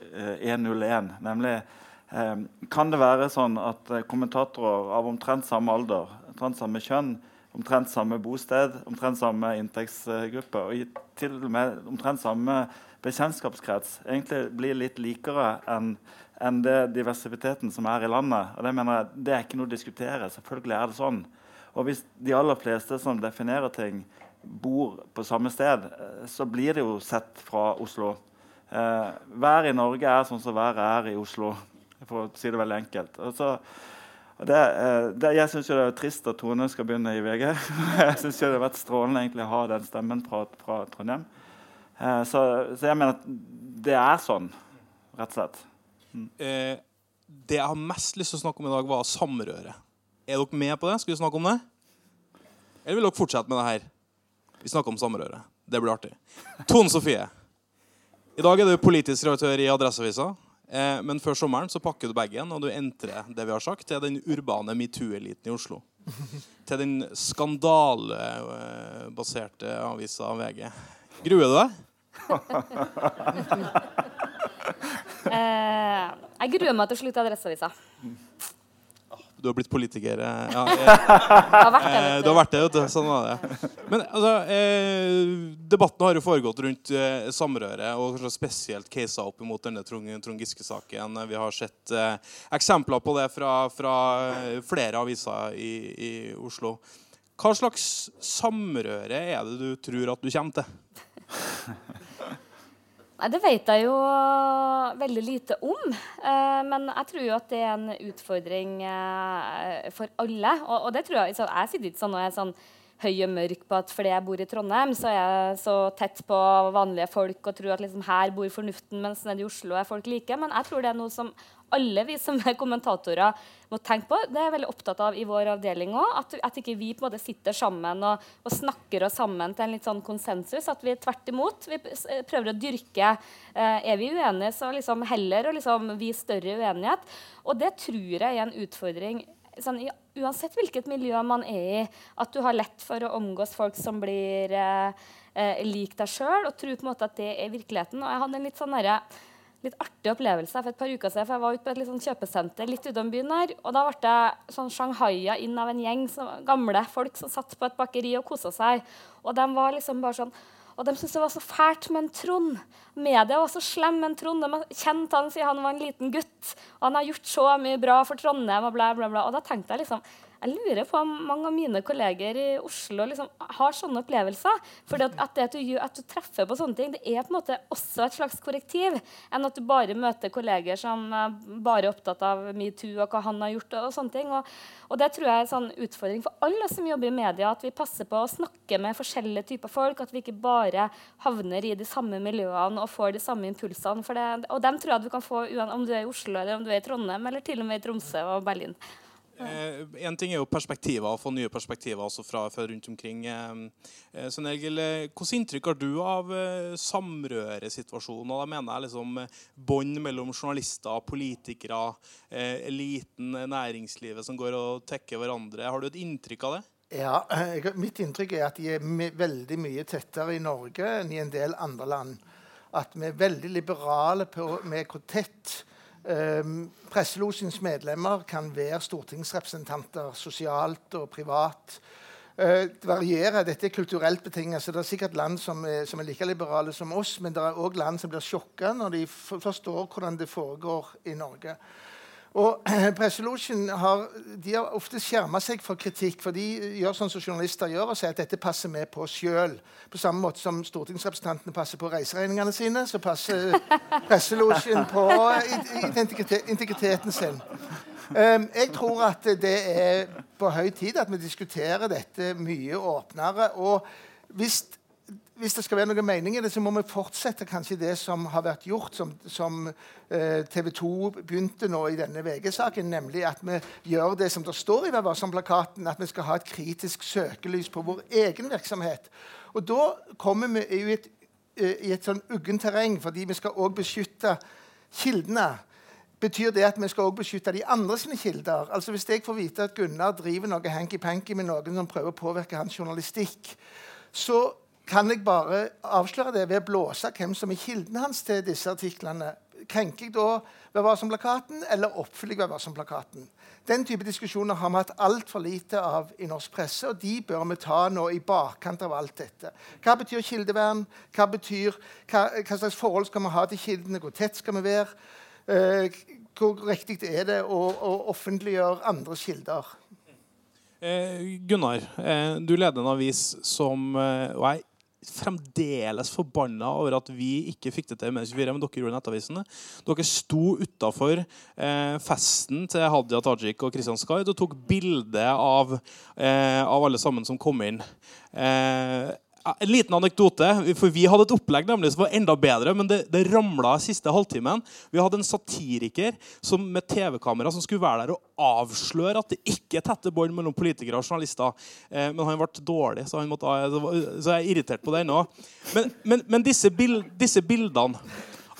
101. Eh, Nemlig eh, Kan det være sånn at kommentatorer av omtrent samme alder, omtrent samme kjønn, omtrent samme bosted, omtrent samme inntektsgruppe og til og med omtrent samme bekjentskapskrets egentlig blir litt likere enn enn det diversiteten som er i landet. Og Det mener jeg, det er ikke noe å diskutere. Selvfølgelig er det sånn. Og hvis de aller fleste som definerer ting, bor på samme sted, eh, så blir det jo sett fra Oslo Eh, været i Norge er sånn som været er i Oslo, for å si det veldig enkelt. Altså, det, eh, det, jeg syns det er trist at Tone skal begynne i VG. jeg syns det har vært strålende egentlig å ha den stemmen fra, fra Trondheim. Eh, så, så, jeg mener at det er sånn, rett og slett. Mm. Eh, det jeg har mest lyst til å snakke om i dag, var samrøret. Er dere med på det? Skal vi snakke om det? Eller vil dere fortsette med det her? Vi snakker om samrøret. Det blir artig. Tone Sofie. I dag er du politisk redaktør i Adresseavisa. Eh, men før sommeren så pakker du bagen og du entrer det vi har sagt, til den urbane metoo-eliten i Oslo. Til den skandalebaserte avisa VG. Gruer du deg? Eh, jeg gruer meg til å slutte i Adresseavisa. Du har blitt politiker. Eh, ja, jeg, har vært det, eh, du har vært det, vet du. Sånn var det. Men altså, eh, debatten har jo foregått rundt eh, samrøret, og kanskje spesielt caser opp mot denne Trond Giske-saken. Vi har sett eh, eksempler på det fra, fra flere aviser i, i, Oslo. Hva slags samrøre er det du tror at du kommer til? Nei, Det vet jeg jo veldig lite om. Eh, men jeg tror jo at det er en utfordring eh, for alle. Og, og det tror jeg, jeg sitter ikke sånn og er sånn høy og mørk på at fordi jeg bor i Trondheim, så er jeg så tett på vanlige folk og tror at liksom her bor fornuften, mens nede i Oslo er folk like. Men jeg tror det er noe som alle vi som er kommentatorer må tenke på. Det er jeg veldig opptatt av i vår avdeling òg. At, at, ikke vi på en måte sitter sammen og, og, snakker oss sammen til en litt sånn konsensus. At vi tvert imot vi prøver å dyrke eh, Er vi uenige, så liksom heller å liksom vise større uenighet. Og det tror jeg er en utfordring sånn, uansett hvilket miljø man er i, at du har lett for å omgås folk som blir eh, eh, lik deg sjøl, og tror på en måte at det er virkeligheten. Og jeg hadde en litt sånn der, litt artig opplevelse for et par uker siden. for Jeg var ute på et sånn kjøpesenter litt utom byen her, og da ble jeg sånn shanghaia inn av en gjeng som, gamle folk som satt på et bakeri og kosa seg. Og de var liksom bare sånn og de syntes det var så fælt med en Trond. Media var så slem med en Trond. De har kjent han siden han var en liten gutt. Og han har gjort så mye bra for Trondheim. Og bla, bla, bla. Og da tenkte jeg liksom jeg lurer på om mange av mine kolleger i Oslo liksom har sånne opplevelser. For at, at, du, at, du, treffer på sånne ting, det er på en måte også et slags korrektiv. Enn at du bare møter kolleger som er bare er opptatt av metoo og hva han har gjort. og sånne ting. Og, og det tror jeg er en sånn utfordring for alle som jobber i media, at vi passer på å snakke med forskjellige typer folk. At vi ikke bare havner i de samme miljøene og får de samme impulsene. Det, og dem tror jeg du kan få om du er i Oslo eller om du er i Trondheim eller til og med i Tromsø og Berlin. Eh, en ting er jo perspektiver, å få nye perspektiver også fra, fra rundt omkring. Eh, eh sånn, Hvilket inntrykk har du av samrøresituasjonen? Da mener jeg liksom bånd mellom journalister, politikere, eliten, næringslivet som går og tekker hverandre. Har du et inntrykk av det? Ja, Mitt inntrykk er at de er veldig mye tettere i Norge enn i en del andre land. At vi er veldig liberale på, med hvor tett Presselosjens medlemmer kan være stortingsrepresentanter sosialt og privat. Uh, det varierer. Dette er kulturelt betinget. så Det er sikkert land som er, som er like liberale som oss, men det er òg land som blir sjokka når de forstår hvordan det foregår i Norge. Og Presselosjen har, har ofte skjerma seg for kritikk. For de gjør sånn som journalister gjør og sier at dette passer vi på sjøl. På samme måte som stortingsrepresentantene passer på reiseregningene sine, så passer Presselosjen på integriteten sin. Um, jeg tror at det er på høy tid at vi diskuterer dette mye åpnere. Og hvis hvis det skal være noen mening i det, så må vi fortsette kanskje det som har vært gjort, som, som eh, TV 2 begynte nå i denne VG-saken, nemlig at vi gjør det som det står i Vær at vi skal ha et kritisk søkelys på vår egen virksomhet. Og da kommer vi i et, eh, i et sånn uggent terreng, fordi vi skal òg beskytte kildene. Betyr det at vi skal også beskytte de andre sine kilder? Altså Hvis jeg får vite at Gunnar driver noe hanky-panky med noen som prøver å påvirke hans journalistikk, så kan jeg bare avsløre det ved å blåse hvem som er kilden hans til disse artiklene. Krenker jeg da Vær varsom-plakaten, eller oppfyller jeg Vær varsom-plakaten? Den type diskusjoner har vi hatt altfor lite av i norsk presse, og de bør vi ta nå i bakkant av alt dette. Hva betyr kildevern? Hva, betyr, hva, hva slags forhold skal vi ha til kildene? Hvor tett skal vi være? Eh, hvor riktig er det å, å offentliggjøre andres kilder? Eh, Gunnar, eh, du leder en avis som eh, jeg fremdeles forbanna over at vi ikke fikk det til med 24, men dere gjorde Nettavisene. Dere sto utafor eh, festen til Hadia Tajik og Kristian Skaid og tok bilde av, eh, av alle sammen som kom inn. Eh, en liten anekdote. for Vi hadde et opplegg nemlig som var enda bedre, men det, det ramla siste halvtimen. Vi hadde en satiriker som, med TV-kamera som skulle være der og avsløre at det ikke er tette bånd mellom politikere og journalister. Eh, men han ble dårlig, så, måtte, så jeg er irritert på det ennå. Men, men, men disse, bild, disse, bildene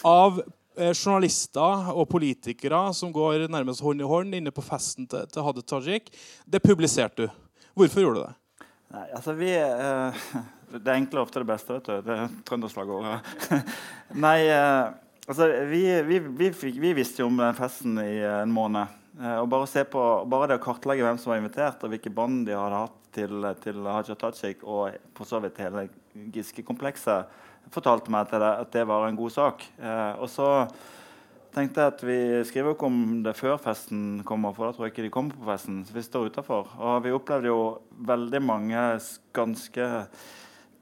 av eh, journalister og politikere som går nærmest hånd i hånd inne på festen til, til Hadia Tajik, det publiserte du. Hvorfor gjorde du det? Nei, altså vi... Eh det enkle er ofte det beste. vet du. Det er trønderslagordet. Nei, eh, altså vi, vi, vi, vi, visste jo om den festen i eh, en måned. Eh, og bare, på, bare det å kartlegge hvem som var invitert, og hvilke bånd de hadde hatt til, til Haja Tajik, og for så vidt hele Giske-komplekset, fortalte meg at det, at det, var en god sak. Og så tenkte jeg at vi skriver ikke om det før festen kommer, for da tror jeg ikke de kommer på festen. så vi står utenfor. Og vi opplevde jo veldig mange ganske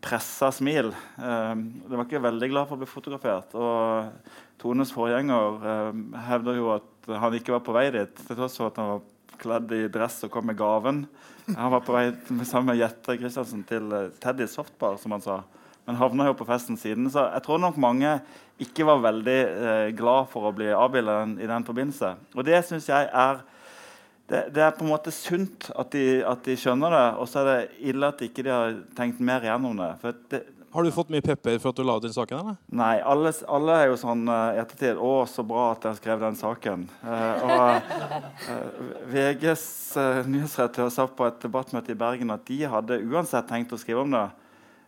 pressa smil. Eh, de var ikke veldig glad for å bli fotografert. Og Tones forgjenger eh, hevder jo at han ikke var på vei dit, til tross for at han var kledd i dress og kom med gaven. Han var på vei sammen med Jette Christiansen til eh, Teddy Softbar, som han sa. Men havna jo på festen siden. Så jeg tror nok mange ikke var veldig eh, glad for å bli avbildet i den forbindelse. Og det syns jeg er det, det, er på en måte sunt at de, at de, skjønner det, og så er det ille at de ikke har tenkt mer igjennom det. det. Har du fått mye pepper for at du la ut den saken? eller? Nei, alle, alle er jo sånn uh, ettertid 'Å, så bra at dere skrev den saken'. Uh, og uh, VGs uh, nyhetsredaktør sa på et debattmøte i Bergen at de hadde uansett tenkt å skrive om det.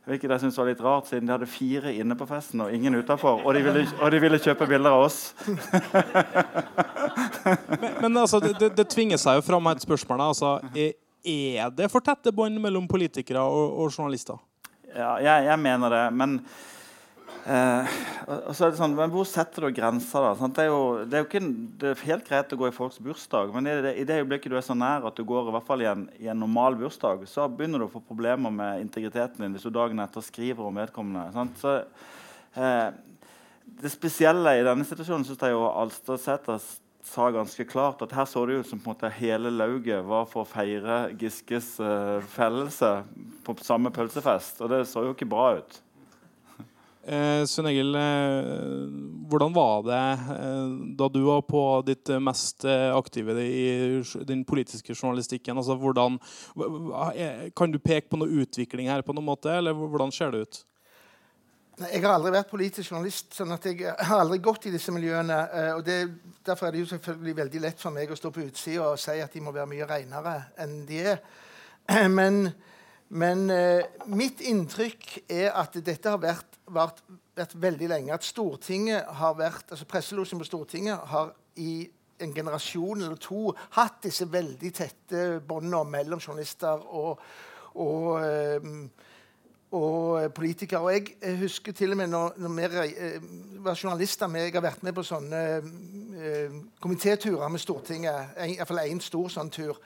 Hvilket jeg synes var litt rart, siden de hadde fire inne på festen og ingen utafor. Og, og, de ville kjøpe bilder av oss. men, men altså, det, det, tvinger seg jo fram et spørsmål. Altså, er det for tette bånd mellom politikere og, og journalister? Ja, jeg, jeg, mener det. Men Eh, og så er det sånn, men Hvor setter du grenser? da? Det er, jo, det, er jo ikke, det er helt greit å gå i folks bursdag, men i det, i det, øyeblikket du er så nær at du går i hvert fall i en, i en, normal bursdag, så begynner du å få problemer med integriteten din hvis du dagen etter skriver om vedkommende. Sant? Så, eh, det spesielle i denne situasjonen syns jeg jo Alstadsæter sa ganske klart at her så det ut som på en måte hele lauget var for å feire Giskes uh, fellelse på samme pølsefest. Og det så jo ikke bra ut. Eh, Svein Egil, eh, hvordan var det eh, da du var på ditt mest eh, aktive i den politiske journalistikken? Altså, hvordan, kan du peke på noe utvikling her, på noen måte, eller hvordan ser det ut? Jeg har aldri vært politisk journalist, sånn at jeg har aldri gått i disse miljøene. Og det, Derfor er det jo selvfølgelig veldig lett for meg å stå på utsida og si at de må være mye renere enn de er. Men men mitt inntrykk er at dette har vært, vært, vært, veldig lenge. At Stortinget har vært, altså Presselosjen på Stortinget har i en generasjon eller to hatt disse veldig tette båndene mellom journalister og, og, eh, og politikere. Og jeg, husker til og med når, når vi eh, var journalister med, Jeg har vært med på sånne eh, komitéturer med Stortinget. Iallfall én stor sånn tur.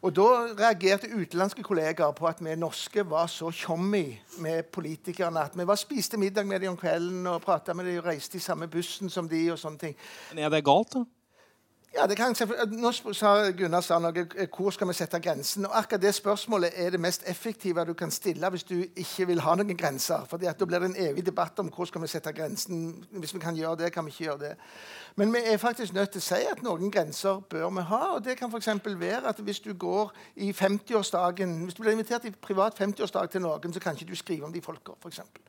Og Da reagerte utenlandske kollegaer på at vi norske var så tjommi med politikerne. At vi var spiste middag med dem om kvelden og prata med dem og reiste i samme bussen som de. og sånne ting. Men Er det galt, da? Ja, det kan, Nå sa Gunnar sa noe, eh, hvor skal vi sette grensen. Og akkurat Det spørsmålet er det mest effektive du kan stille hvis du ikke vil ha noen grenser. Fordi at Da blir det en evig debatt om hvor skal vi sette grensen. Hvis vi kan gjøre det, kan vi ikke gjøre det. Men vi er faktisk nødt til å si at noen grenser bør vi ha. og Det kan f.eks. være at hvis du går i 50-årsdagen Hvis du blir invitert i privat 50-årsdag til noen, så kan ikke du skrive om de folka. For eksempel.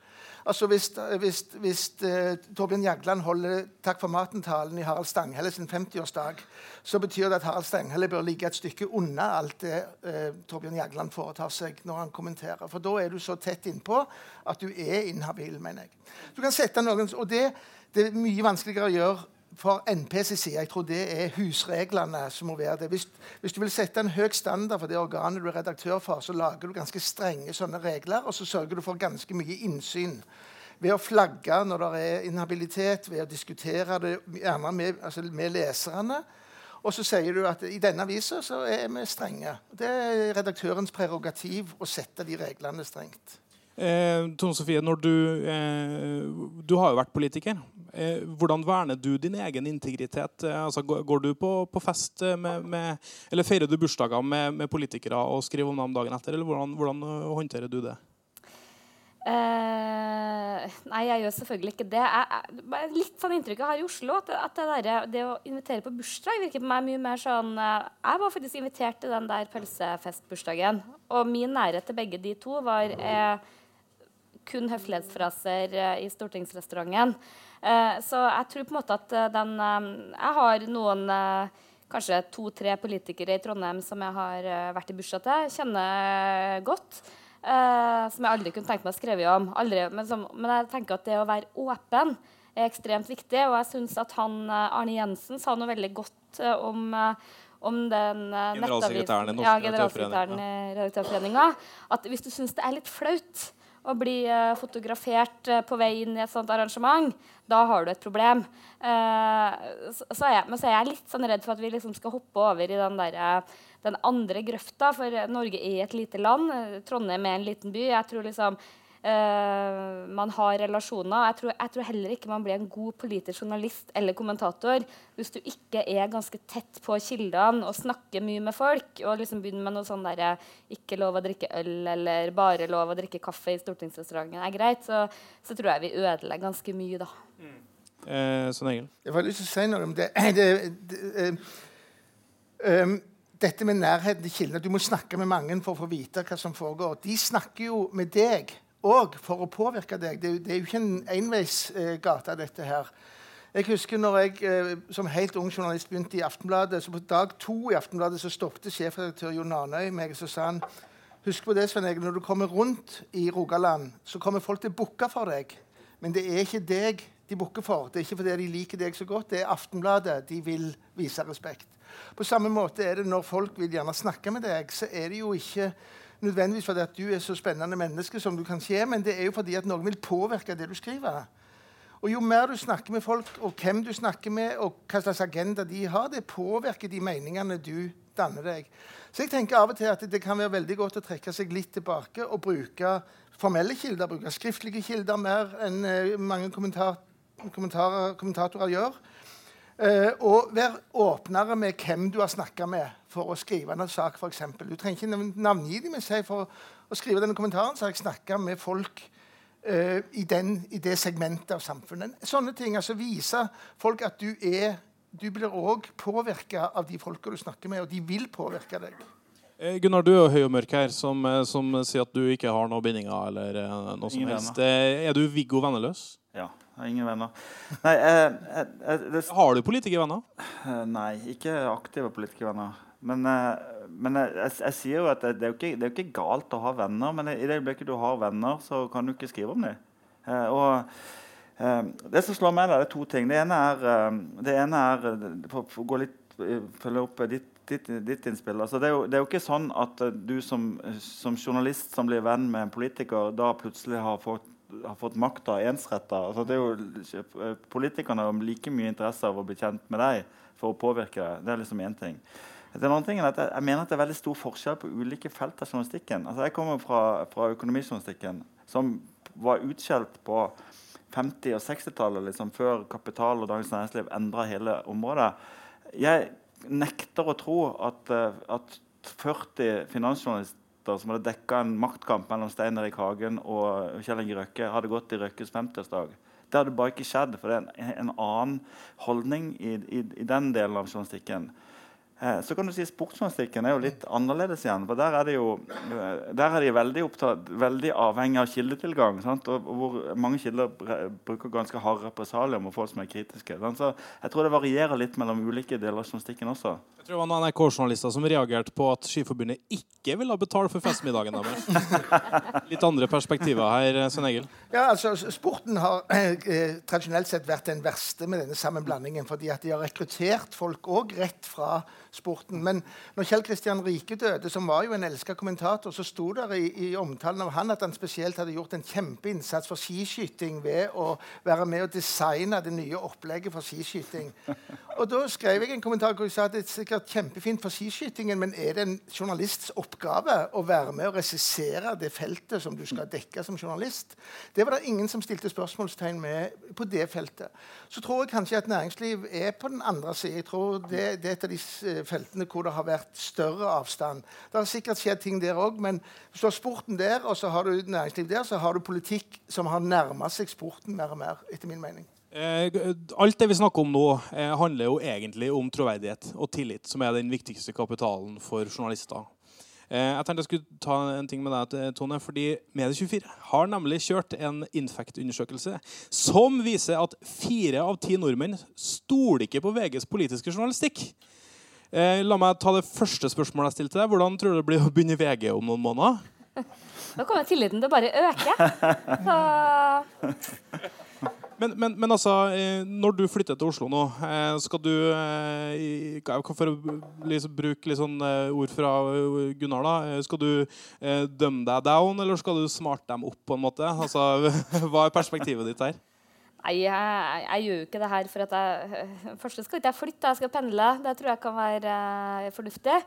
Altså Hvis, hvis, hvis uh, Torbjørn Jagland holder Takk for maten-talen i Harald Stanghelle sin 50-årsdag, så betyr det at Harald Stanghelle bør ligge et stykke unna alt det uh, Torbjørn Jagland foretar seg når han kommenterer. For da er du så tett innpå at du er inhabil, mener jeg. Du kan sette noen, og det, det er mye vanskeligere å gjøre for NPs side. Jeg tror det er husreglene som må være det. Hvis, hvis, du vil sette en høy standard for det organet du er redaktør for, så lager du ganske strenge sånne regler, og så sørger du for ganske mye innsyn. Ved å flagge når det er inhabilitet, ved å diskutere det gjerne med, altså med leserne. Og så sier du at i denne avisa er vi strenge. Det er redaktørens prerogativ å sette de reglene strengt. Eh, Tone Sofie, du, eh, du har jo vært politiker. Eh, hvordan verner du din egen integritet? Eh, altså, går, du på, på fest med, med, Eller feirer du bursdager med, med, politikere og skriver om dem dagen etter, eller hvordan, hvordan håndterer du det? Eh, nei, jeg gjør selvfølgelig ikke det. Jeg, jeg, litt sånn inntrykk jeg har i Oslo, at, at det, der, det, å invitere på bursdag virker på meg mye mer sånn eh, Jeg var faktisk invitert til den der pølsefestbursdagen. Og min nærhet til begge de to var eh, kun høflighetsfraser eh, i stortingsrestauranten. Eh, så jeg tror på en måte at eh, den Jeg har noen kanskje to-tre politikere i Trondheim som jeg har vært i bursdag til. Kjenner godt. Som jeg aldri kunne tenkt meg å skrive om. Aldri, men, som, men, jeg tenker at det å være åpen er ekstremt viktig. Og jeg syns at han, Arne Jensen sa noe veldig godt om, om den Generalsekretæren ja, generalsekretæren i Redaktørforeninga. At hvis du syns det er litt flaut å bli fotografert på vei inn i et sånt arrangement, da har du et problem. Så, så jeg, men så er jeg litt sånn redd for at vi liksom skal hoppe over i den der, den andre grøfta. For Norge er et lite land. Trondheim er en liten by. Jeg tror liksom Uh, man har relasjoner. Jeg tror, jeg tror, heller ikke man blir en god politisk journalist eller kommentator hvis du ikke er ganske tett på kildene og snakker mye med folk. Og liksom begynner med noe sånn der, ikke lov å drikke øl eller bare lov å drikke kaffe i stortingsrestauranten er greit, så, så tror jeg vi ødelegger ganske mye, da. Mm. Eh, sånn Jeg har lyst til å si noe om det. det, det uh, um, dette med nærheten til kildene. Du må snakke med mange for å få vite hva som foregår. De snakker jo med deg òg for å påvirke deg. Det det er jo ikke en enveisgate, dette her. Jeg husker når jeg eh, som helt ung journalist begynte i Aftenbladet. så På dag to i Aftenbladet så stoppet sjefredaktør Jon Arnøy meg og sa han, Husk på det, Sven Egil, når du kommer rundt i Rogaland, så kommer folk til å booke for deg. Men det er ikke deg de booker for. Det er ikke fordi de liker deg så godt. Det er Aftenbladet de vil vise respekt. På samme måte er det når folk vil gjerne snakke med deg, så er det jo ikke nødvendigvis fordi at du er så spennende menneske som du kanskje er, men det er jo fordi at noen vil påvirke det du skriver. Og Jo mer du snakker med folk, og hvem du snakker med, og hva slags agenda de har, det påvirker de meningene du danner deg. Så jeg tenker av og til at det kan være veldig godt å trekke seg litt tilbake og bruke formelle kilder, bruke skriftlige kilder mer enn eh, mange kommentar kommentatorer gjør. Uh, og vær åpnere med hvem du har snakka med for å skrive en sak. For eksempel. du trenger ikke navngi dem, men si for å skrive denne kommentaren så har jeg snakka med folk uh, i, den, i, det segmentet av samfunnet. Sånne ting. altså Vise folk at du er Du blir òg påvirka av de folka du snakker med, og de vil påvirke deg. Eh, Gunnar, du er høy og mørk her, som, som, sier at du ikke har noen bindinger. eller noe som helst. Er du Viggo Venneløs? Ja. Jeg har ingen venner. Nei, jeg, jeg, det, har du politikervenner? Eh, nei, ikke aktive politikervenner. Men, eh, men jeg, sier jo at det, det, er jo ikke, det er jo ikke galt å ha venner, men i det øyeblikket du har venner, så kan du ikke skrive om dem. Eh, og det som slår meg, der, det er to ting. Det ene er, det ene er for, for å gå litt, følge opp ditt Ditt, ditt, innspill. Altså, det, er jo, det, er jo, ikke sånn at du som, som, journalist som blir venn med en politiker, da plutselig har fått har fått makta ensretta. Altså, er politikerne har like mye interesse av å bli kjent med deg for å påvirke deg. Det er liksom én ting. Den andre tingen er at jeg, jeg, mener at det er veldig stor forskjell på ulike felt av journalistikken. Altså, jeg kommer fra, fra økonomijournalistikken, som var utskjelt på 50- og 60-tallet, liksom, før Kapital og Dagens Næringsliv endra hele området. Jeg nekter å tro at, eh, at 40 finansjournalister som hadde dekka en maktkamp mellom Stein Erik Hagen og Kjell Inge Røkke, hadde gått i Røkkes 50-årsdag. Det hadde bare ikke skjedd, for det er en, en annen holdning i, i, i, den delen av journalistikken. Eh, så kan du si Sportsjournalistikken er jo litt annerledes igjen. for Der er, det jo, eh, der er de veldig, opptatt, veldig avhengig av kildetilgang. Sant? Og, hvor mange kilder bruker ganske harde represalier mot folk som er kritiske. Sant? Så jeg tror det varierer litt mellom ulike deler av journalistikken også. Jeg tror det var noen NRK-journalister som reagerte på at Skiforbundet ikke ville betale for festmiddagen deres. Litt andre perspektiver her, Svein Egil? Ja, altså, Sporten har eh, tradisjonelt sett vært den verste med denne sammenblandingen. Fordi at de har rekruttert folk òg rett fra sporten. Men når Kjell Kristian Rike døde, som var jo en elska kommentator, så sto det i, i, omtalen av han at han spesielt hadde gjort en kjempeinnsats for skiskyting ved å være med og designe det nye opplegget for skiskyting. Og da skrev jeg en kommentar hvor jeg sa at det er sikkert kjempefint for skiskytingen, men er det en journalists oppgave å være med og regissere det feltet som du skal dekke som journalist? Det var det ingen som stilte spørsmålstegn med på det feltet. Så tror jeg kanskje at næringsliv er på den andre siden. Jeg tror det, det, er et av de eh, feltene hvor det har vært større avstand. Det har sikkert skjedd ting der òg, men hvis du har sporten der, og så har du næringsliv der, så har du politikk som har nærma seg sporten mer og mer, etter min mening. Eh, alt det vi snakker om nå, eh, handler jo egentlig om troverdighet og tillit, som er den viktigste kapitalen for journalister. Eh, jeg tenkte jeg skulle ta en ting med deg, Tone. fordi Medie24 har nemlig kjørt en Infect-undersøkelse som viser at fire av ti nordmenn stoler ikke på VGs politiske journalistikk. Eh, la meg ta det første spørsmålet jeg stilte deg. Hvordan tror du det blir å begynne i VG om noen måneder? Nå kommer tilliten til å bare øke. Så men, men, men, altså, eh, når du flytter til Oslo nå, eh, skal du eh, For å liksom bruke litt sånn ord fra Gunnar, da. Skal du dømme deg down, eller skal du smarte dem opp? på en måte? Altså, hva er perspektivet ditt her? Nei, jeg, jeg, gjør jo ikke det her for at jeg Først skal ikke jeg flytte, jeg skal pendle. Det tror jeg kan være uh, fornuftig.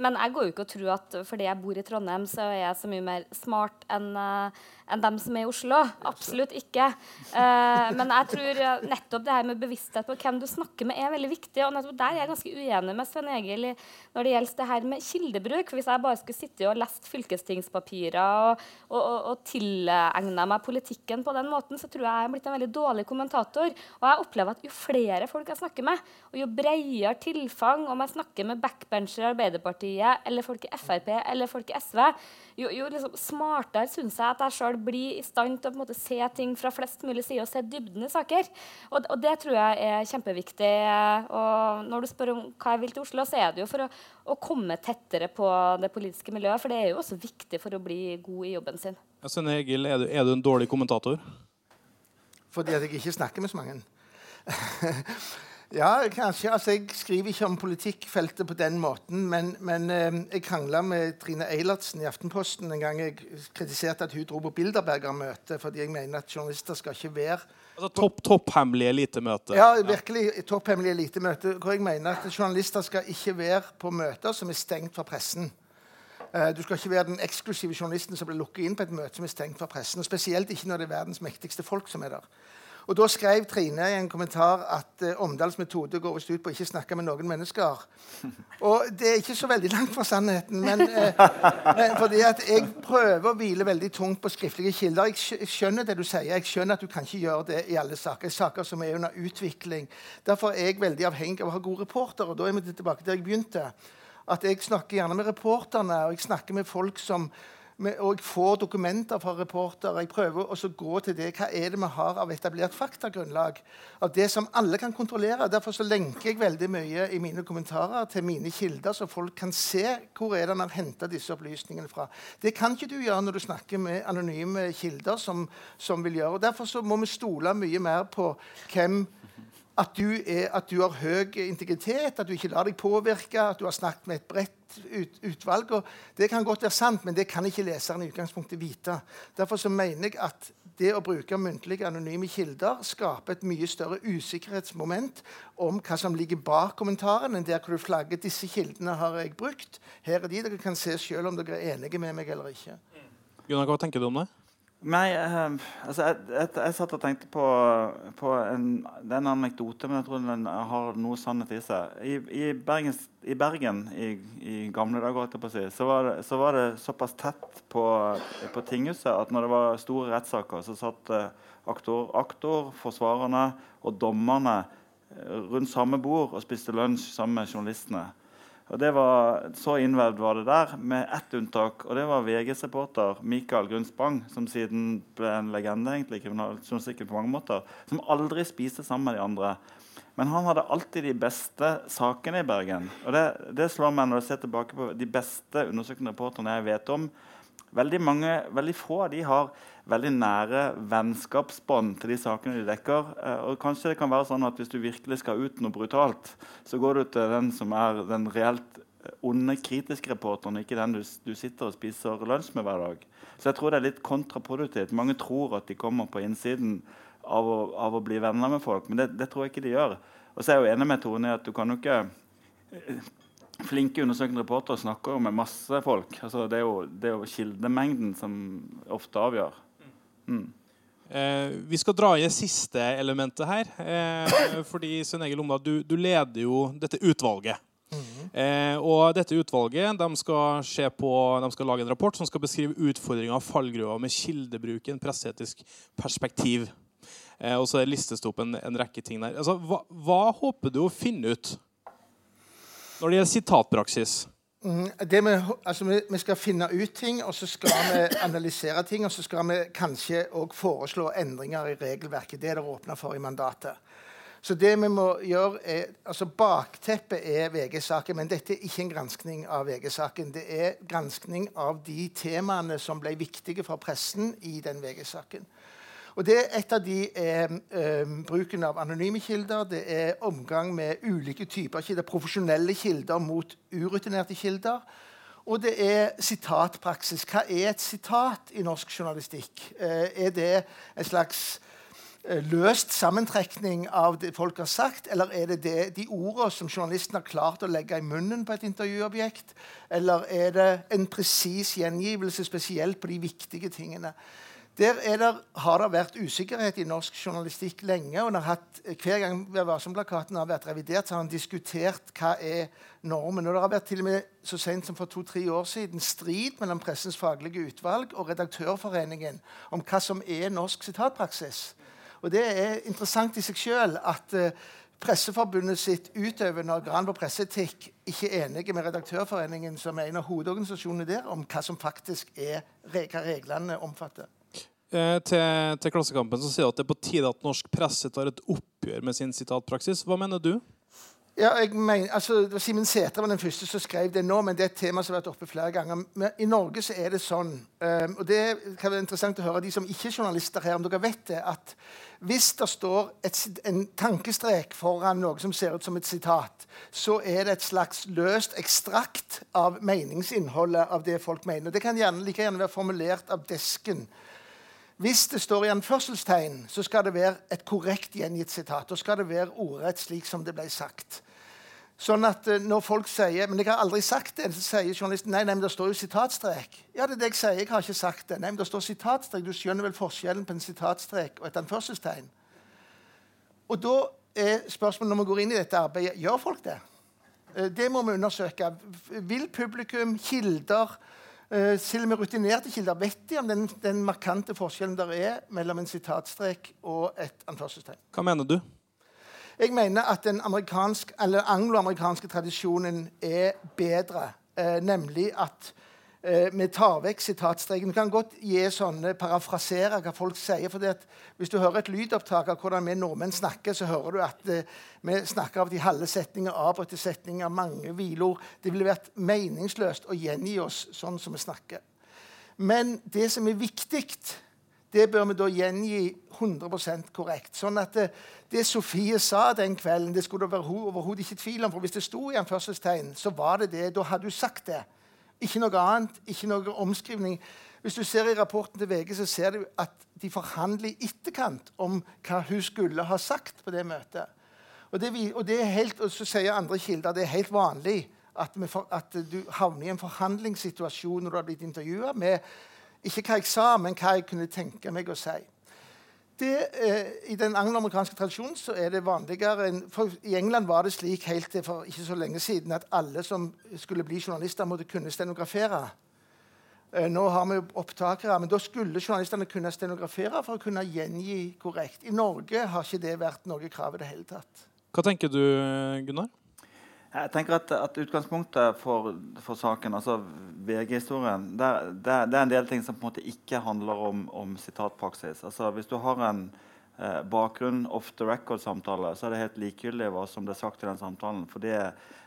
Men jeg går jo ikke og tror at fordi jeg bor i Trondheim, så er jeg så mye mer smart enn uh, enn dem som er i Oslo. Absolutt ikke. Uh, men jeg tror nettopp det her med bevissthet på hvem du snakker med, er veldig viktig. Og nettopp der er jeg ganske uenig med Sven Egil når det gjelder det her med kildebruk. For Hvis jeg bare skulle sitte og lest fylkestingspapirer og, og, og, og tilegna meg politikken på den måten, så tror jeg jeg er blitt en veldig dårlig kommentator. Og jeg opplever at jo flere folk jeg snakker med, og jo bredere tilfang, om jeg snakker med backbencher i Arbeiderpartiet eller folk i Frp eller folk i SV, jo, jo liksom smartere syns jeg at jeg sjøl blir i stand til å måte, se ting fra flest mulig sider og se dybden i saker. Og, og, det tror jeg er kjempeviktig. Og når du spør om hva jeg vil til Oslo, så er det jo for å, å komme tettere på det politiske miljøet. For det er jo også viktig for å bli god i jobben sin. Ja, Egil, er du, er du en dårlig kommentator? Fordi at jeg ikke snakker med så mange. Ja, kanskje. Altså, Jeg skriver ikke om politikkfeltet på den måten. Men, men eh, jeg krangla med Trine Eilertsen i Aftenposten en gang jeg kritiserte at hun dro på Bilderberger-møte fordi jeg mener at journalister skal ikke være Altså topp, Topphemmelig elitemøte. Ja, virkelig topphemmelig elitemøte. Hvor jeg mener at journalister skal ikke være på møter som er stengt for pressen. Uh, du skal ikke være den eksklusive journalisten som blir lukket inn på et møte som er stengt for pressen. og Spesielt ikke når det er verdens mektigste folk som er der. Og Da skrev Trine i en kommentar at eh, Omdals metode går visst ut på ikke snakke med noen mennesker. Og Det er ikke så veldig langt fra sannheten. Men, eh, men fordi at jeg prøver å hvile veldig tungt på skriftlige kilder. Jeg, skjønner det du sier. Jeg skjønner at du kan ikke gjøre det i alle saker. Saker som er under utvikling. Derfor er jeg veldig avhengig av å ha gode reportere. Og da er vi tilbake der jeg begynte. At Jeg snakker gjerne med reporterne, og jeg snakker med folk som og jeg får dokumenter fra reportere. Jeg prøver å gå til det. Hva er det vi har av etablert faktagrunnlag? Av det som alle kan kontrollere. Derfor så lenker jeg veldig mye i mine kommentarer til mine kilder, så folk kan se hvor er det han har henta disse opplysningene fra. Det kan ikke du gjøre når du snakker med anonyme kilder, som, som vil gjøre. Og Derfor så må vi stole mye mer på hvem at du, er, at du, har høy integritet, at du ikke lar deg påvirke, at du har snakket med et bredt ut, utvalg. det kan godt være sant, men det kan ikke leseren i utgangspunktet vite. Derfor mener jeg at det å bruke muntlige, anonyme kilder skaper et mye større usikkerhetsmoment om hva som ligger bak kommentaren, enn der hvor du flagger disse kildene har jeg brukt. Her er de. Dere kan se selv om dere er enige med meg eller ikke. Gunnar, hva tenker du om det? Nei, uh, altså jeg, jeg, jeg, satt og tenkte på, på en, det er en anekdote, men jeg tror den har noe sannhet i seg. I, i, Bergens, i Bergen i, i, gamle dager si, så, var det, så var det såpass tett på, på tinghuset at når det var store rettssaker, så satt uh, aktor, aktor, forsvarerne og dommerne uh, rundt samme bord og spiste lunsj sammen med journalistene. Og det var, Så innvevd var det der, med ett unntak. og Det var VGs reporter Mikael Grunnspang, som siden ble en legende egentlig, kriminaljournalistikken på mange måter, som aldri spiste sammen med de andre. Men han hadde alltid de beste sakene i Bergen. Og det, det slår meg når jeg ser tilbake på de beste undersøkende reporterne jeg vet om. Veldig, mange, veldig få av de har veldig nære vennskapsbånd til de sakene de dekker. Eh, og kanskje det kan være sånn at Hvis du virkelig skal ut noe brutalt, så går du til den som er den reelt onde, kritiske reporteren, ikke den du, du sitter og spiser lunsj med hver dag. Så jeg tror det er litt kontraproduktivt. Mange tror at de kommer på innsiden av å, av å bli venner med folk, men det, det, tror jeg ikke de gjør. Og så er jeg jo enig med Tone i at du kan jo ikke eh, Flinke undersøkende reportere snakker jo med masse folk. Altså, det, er jo, det er jo kildemengden som ofte avgjør. Mm. Eh, vi skal dra i det siste elementet her. Eh, fordi Svein Egil Omdal, du, du, leder jo dette utvalget. Mm. Eh, og dette utvalget de skal, på, de skal, lage en rapport som skal beskrive utfordringer og fallgruver med kildebruk i en presseetisk perspektiv. Eh, og så listes det opp en, en rekke ting der. Altså, hva, hva håper du å finne ut når det gjelder sitatpraksis? Mm, vi, altså vi, vi, skal finne ut ting, og så skal vi analysere ting. Og så skal vi kanskje òg foreslå endringer i regelverket. Det er det åpna for i mandatet. Så det vi må gjøre er, altså Bakteppet er VG-saken, men dette er ikke en granskning av VG-saken. Det er granskning av de temaene som ble viktige for pressen i den VG-saken. Og det Et av de er eh, bruken av anonyme kilder. Det er omgang med ulike typer kilder. Profesjonelle kilder mot urutinerte kilder. Og det er sitatpraksis. Hva er et sitat i norsk journalistikk? Eh, er det en slags eh, løst sammentrekning av det folk har sagt, eller er det, det de ordene som journalisten har klart å legge i munnen på et intervjuobjekt? Eller er det en presis gjengivelse spesielt på de viktige tingene? Der det, har det vært usikkerhet i norsk journalistikk lenge. og hatt, Hver gang Varsom-plakaten har vært revidert, så har han diskutert hva er normen. Og Det har vært til og med så sent som for to-tre år siden strid mellom Pressens faglige utvalg og Redaktørforeningen om hva som er norsk sitatpraksis. Og Det er interessant i seg sjøl at uh, Presseforbundet sitt utøvende organ på presseetikk ikke er enige med Redaktørforeningen, som er en av hovedorganisasjonene der, om hva som faktisk er, hva reglene omfatter. Eh, til, til, Klassekampen så sier at det er på tide at norsk presse tar et oppgjør med sin sitatpraksis. Hva mener du? Ja, jeg mener, altså, Simen Sætre var den første som skrev det nå, men det er et tema som har vært oppe flere ganger. Men I Norge så er det sånn, um, og det kan være interessant å høre de som ikke er journalister her, om dere vet det, at hvis det står et, en tankestrek foran noe som ser ut som et sitat, så er det et slags løst ekstrakt av meningsinnholdet av det folk mener. Det kan gjerne, like gjerne være formulert av desken hvis det står i anførselstegn, så skal det være et korrekt gjengitt sitat. Da skal det være ordrett slik som det ble sagt. Sånn at uh, Når folk sier men jeg har aldri sagt det, så sier journalisten nei, nei, men det står jo sitatstrek. Ja, det er det jeg sier. Jeg har ikke sagt det. Nei, men det står sitatstrek. Du skjønner vel forskjellen på en sitatstrek og et anførselstegn? Og da er spørsmålet når vi går inn i dette arbeidet, gjør folk det? Uh, det må vi undersøke. Vil publikum, kilder Til og med rutinerte kilder vet de om den, den markante forskjellen der er mellom en sitatstrek og et anførselstegn. Hva mener du? Jeg mener at den angloamerikanske tradisjonen er bedre. Eh, nemlig at eh, vi tar vekk sitatstreken. Du kan godt gi sånne, parafrasere hva folk sier. for Hvis du hører et lydopptak av hvordan vi nordmenn snakker, så hører du at eh, vi snakker av de halve setninger, avbrutte setninger, mange hvileord. Det ville vært meningsløst å gjengi oss sånn som vi snakker. Men det som er viktig, det bør vi da gjengi 100% korrekt. Sånn at det, det, Sofie sa den kvelden, det skulle det overhodet ikke tvil om. For hvis det sto i anførselstegn, så var det det. Da hadde du sagt det. Ikke noe annet, ikke noe omskrivning. Hvis du ser i rapporten til VG, så ser du at de forhandler i etterkant om hva hun skulle ha sagt på det møtet. Og, det, og, det helt, og så sier andre kilder det er helt vanlig at, for, at, du havner i en forhandlingssituasjon når du har blitt intervjua med ikke hva jeg sa, men hva jeg kunne tenke meg å si det, eh, I den angloamerikanske tradisjonen så er det vanligere enn for I England var det slik helt til for ikke så lenge siden at alle som skulle bli journalister, måtte kunne stenografere. Eh, nå har vi opptakere, men da skulle journalistene kunne stenografere for å kunne gjengi korrekt. I Norge har ikke det vært noe krav i det hele tatt. Hva tenker du, Gunnar? Jeg tenker at, at Utgangspunktet for, for, saken, altså VG-historien, det, det, det, er en del ting som på en måte ikke handler om, om sitatpraksis. Altså Hvis du har en, eh, bakgrunn, off the record-samtale, så er det helt likegyldig hva som det er sagt i den samtalen. For det,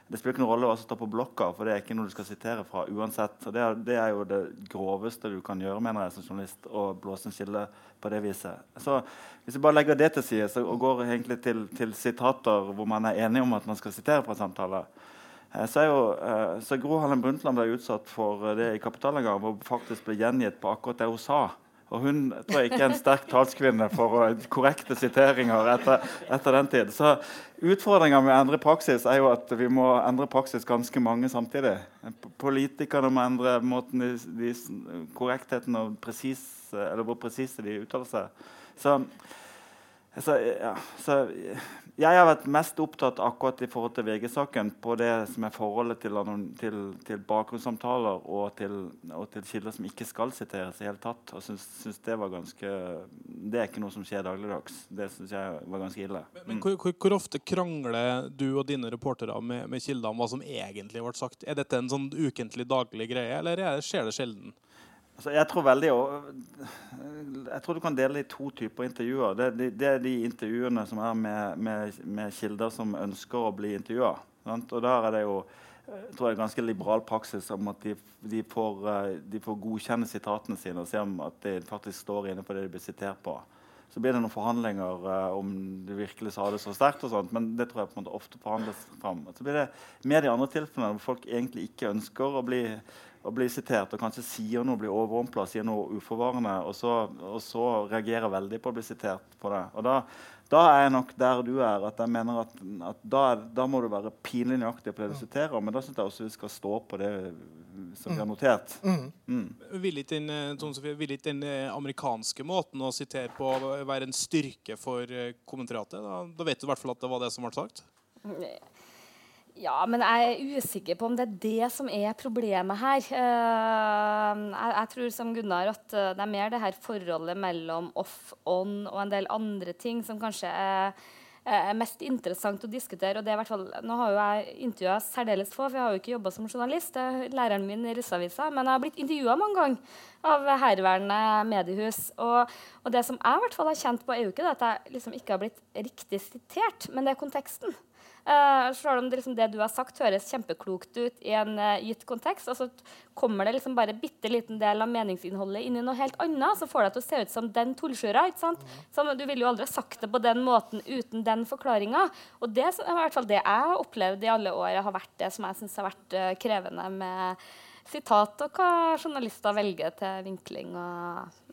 det spiller ikke noen rolle hva som står på blokka, for det er ikke noe du skal sitere fra uansett. Det er, det er jo det groveste du kan gjøre mener jeg, som journalist, å blåse en skille på det viset. Så Hvis vi bare legger det til side og går egentlig til, til, sitater hvor man er enig om at man skal sitere fra samtaler, eh, så jo eh, så Gro Harlem Brundtland ble utsatt for det i Kapital en gang, hvor hun faktisk ble gjengitt på akkurat det hun sa. Og hun tror jeg ikke er en sterk talskvinne for korrekte siteringer etter, etter den tid. Så utfordringa med å endre praksis er jo at vi må endre praksis ganske mange samtidig. Politikerne må endre måten de, de, korrektheten og presis, eller hvor presise de uttaler seg. Så, så, ja, så jeg har vært mest opptatt akkurat i forhold til VG-saken på det som er forholdet til, til, til bakgrunnssamtaler og til, og til, kilder som ikke skal siteres i hele tatt. Og synes, synes det var ganske Det er ikke noe som skjer dagligdags. Det syns jeg var ganske ille. Men, men hvor, hvor, hvor, ofte krangler du og dine reportere med, med kilder om hva som egentlig ble sagt? Er dette en sånn ukentlig, daglig greie, eller skjer det sjelden? Altså, jeg tror veldig Jeg tror du kan dele i to typer intervjuer. Det, det, det er de intervjuene som er med, med, med, kilder som ønsker å bli intervjua. Og der er det jo jeg tror jeg, ganske liberal praksis om at de, de, får, eh, de, får, godkjenne sitatene sine og se om at de faktisk står inne på det de blir sitert på. Så blir det noen forhandlinger uh, om du virkelig sa det så sterkt, og sånt, men det tror jeg på en måte ofte forhandles fram. Så blir det mer de andre tilfellene hvor folk egentlig ikke ønsker å bli og blir sitert og kanskje sier noe, blir overrumpla, sier noe uforvarende, og så, og så, reagerer veldig på å bli sitert på det. Og da, da er jeg nok der du er. at jeg mener at, at da, da, må du være pinlig nøyaktig på det du siterer. Men da syns jeg også vi skal stå på det som vi har notert. Mm. Mm. Vil ikke den, eh, den, eh, amerikanske måten å sitere på være en styrke for eh, kommentariatet? Da, da vet du i hvert fall at det var det som ble sagt? Ja, men jeg er usikker på om det er det som er problemet her. Uh, jeg, tror som Gunnar at uh, det er mer det her forholdet mellom off-on og en del andre ting som kanskje er, mest interessant å diskutere. og det er hvert fall, Nå har jo jeg intervjua særdeles få, for jeg har jo ikke jobba som journalist. Det er læreren min i Russeavisa. Men jeg har blitt intervjua mange ganger av herværende mediehus. Og, og, det som jeg i hvert fall har kjent på, er jo ikke det at jeg liksom ikke har blitt riktig sitert, men det er konteksten. Uh, selv om det, liksom, det, du har sagt, høres kjempeklokt ut i en uh, gitt kontekst, og så kommer det liksom bare bitte liten del av meningsinnholdet inn i noe helt annet, så får det til å se ut som den tullskjura. Mm. Du ville jo aldri ha sagt det på den måten uten den forklaringa. Og det er i hvert fall det jeg har opplevd i alle år, har vært det som jeg syns har vært uh, krevende med sitat, og hva journalister velger til vinkling. og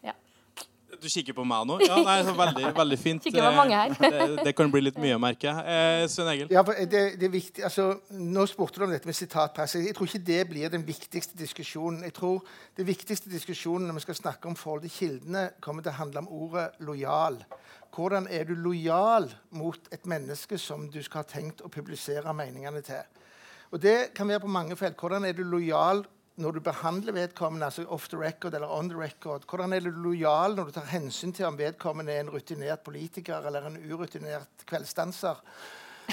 du kikker på meg nå? Ja, nei, så veldig, veldig fint. Kikker på mange her. det, det, kan bli litt mye, merker jeg. Eh, Svein Egil? Ja, det, det, er viktig, altså, nå spurte du om dette med sitatpress. Jeg tror ikke det blir den viktigste diskusjonen. Jeg tror det viktigste diskusjonen når vi skal snakke om forhold til kildene, kommer til å handle om ordet lojal. Hvordan er du lojal mot et menneske som du skal ha tenkt å publisere meningene til? Og Det kan være på mange felt. Hvordan er du lojal når du behandler vedkommende altså off the record eller on the record? Hvordan er du lojal når du tar hensyn til om vedkommende er en rutinert politiker eller en urutinert kveldsdanser?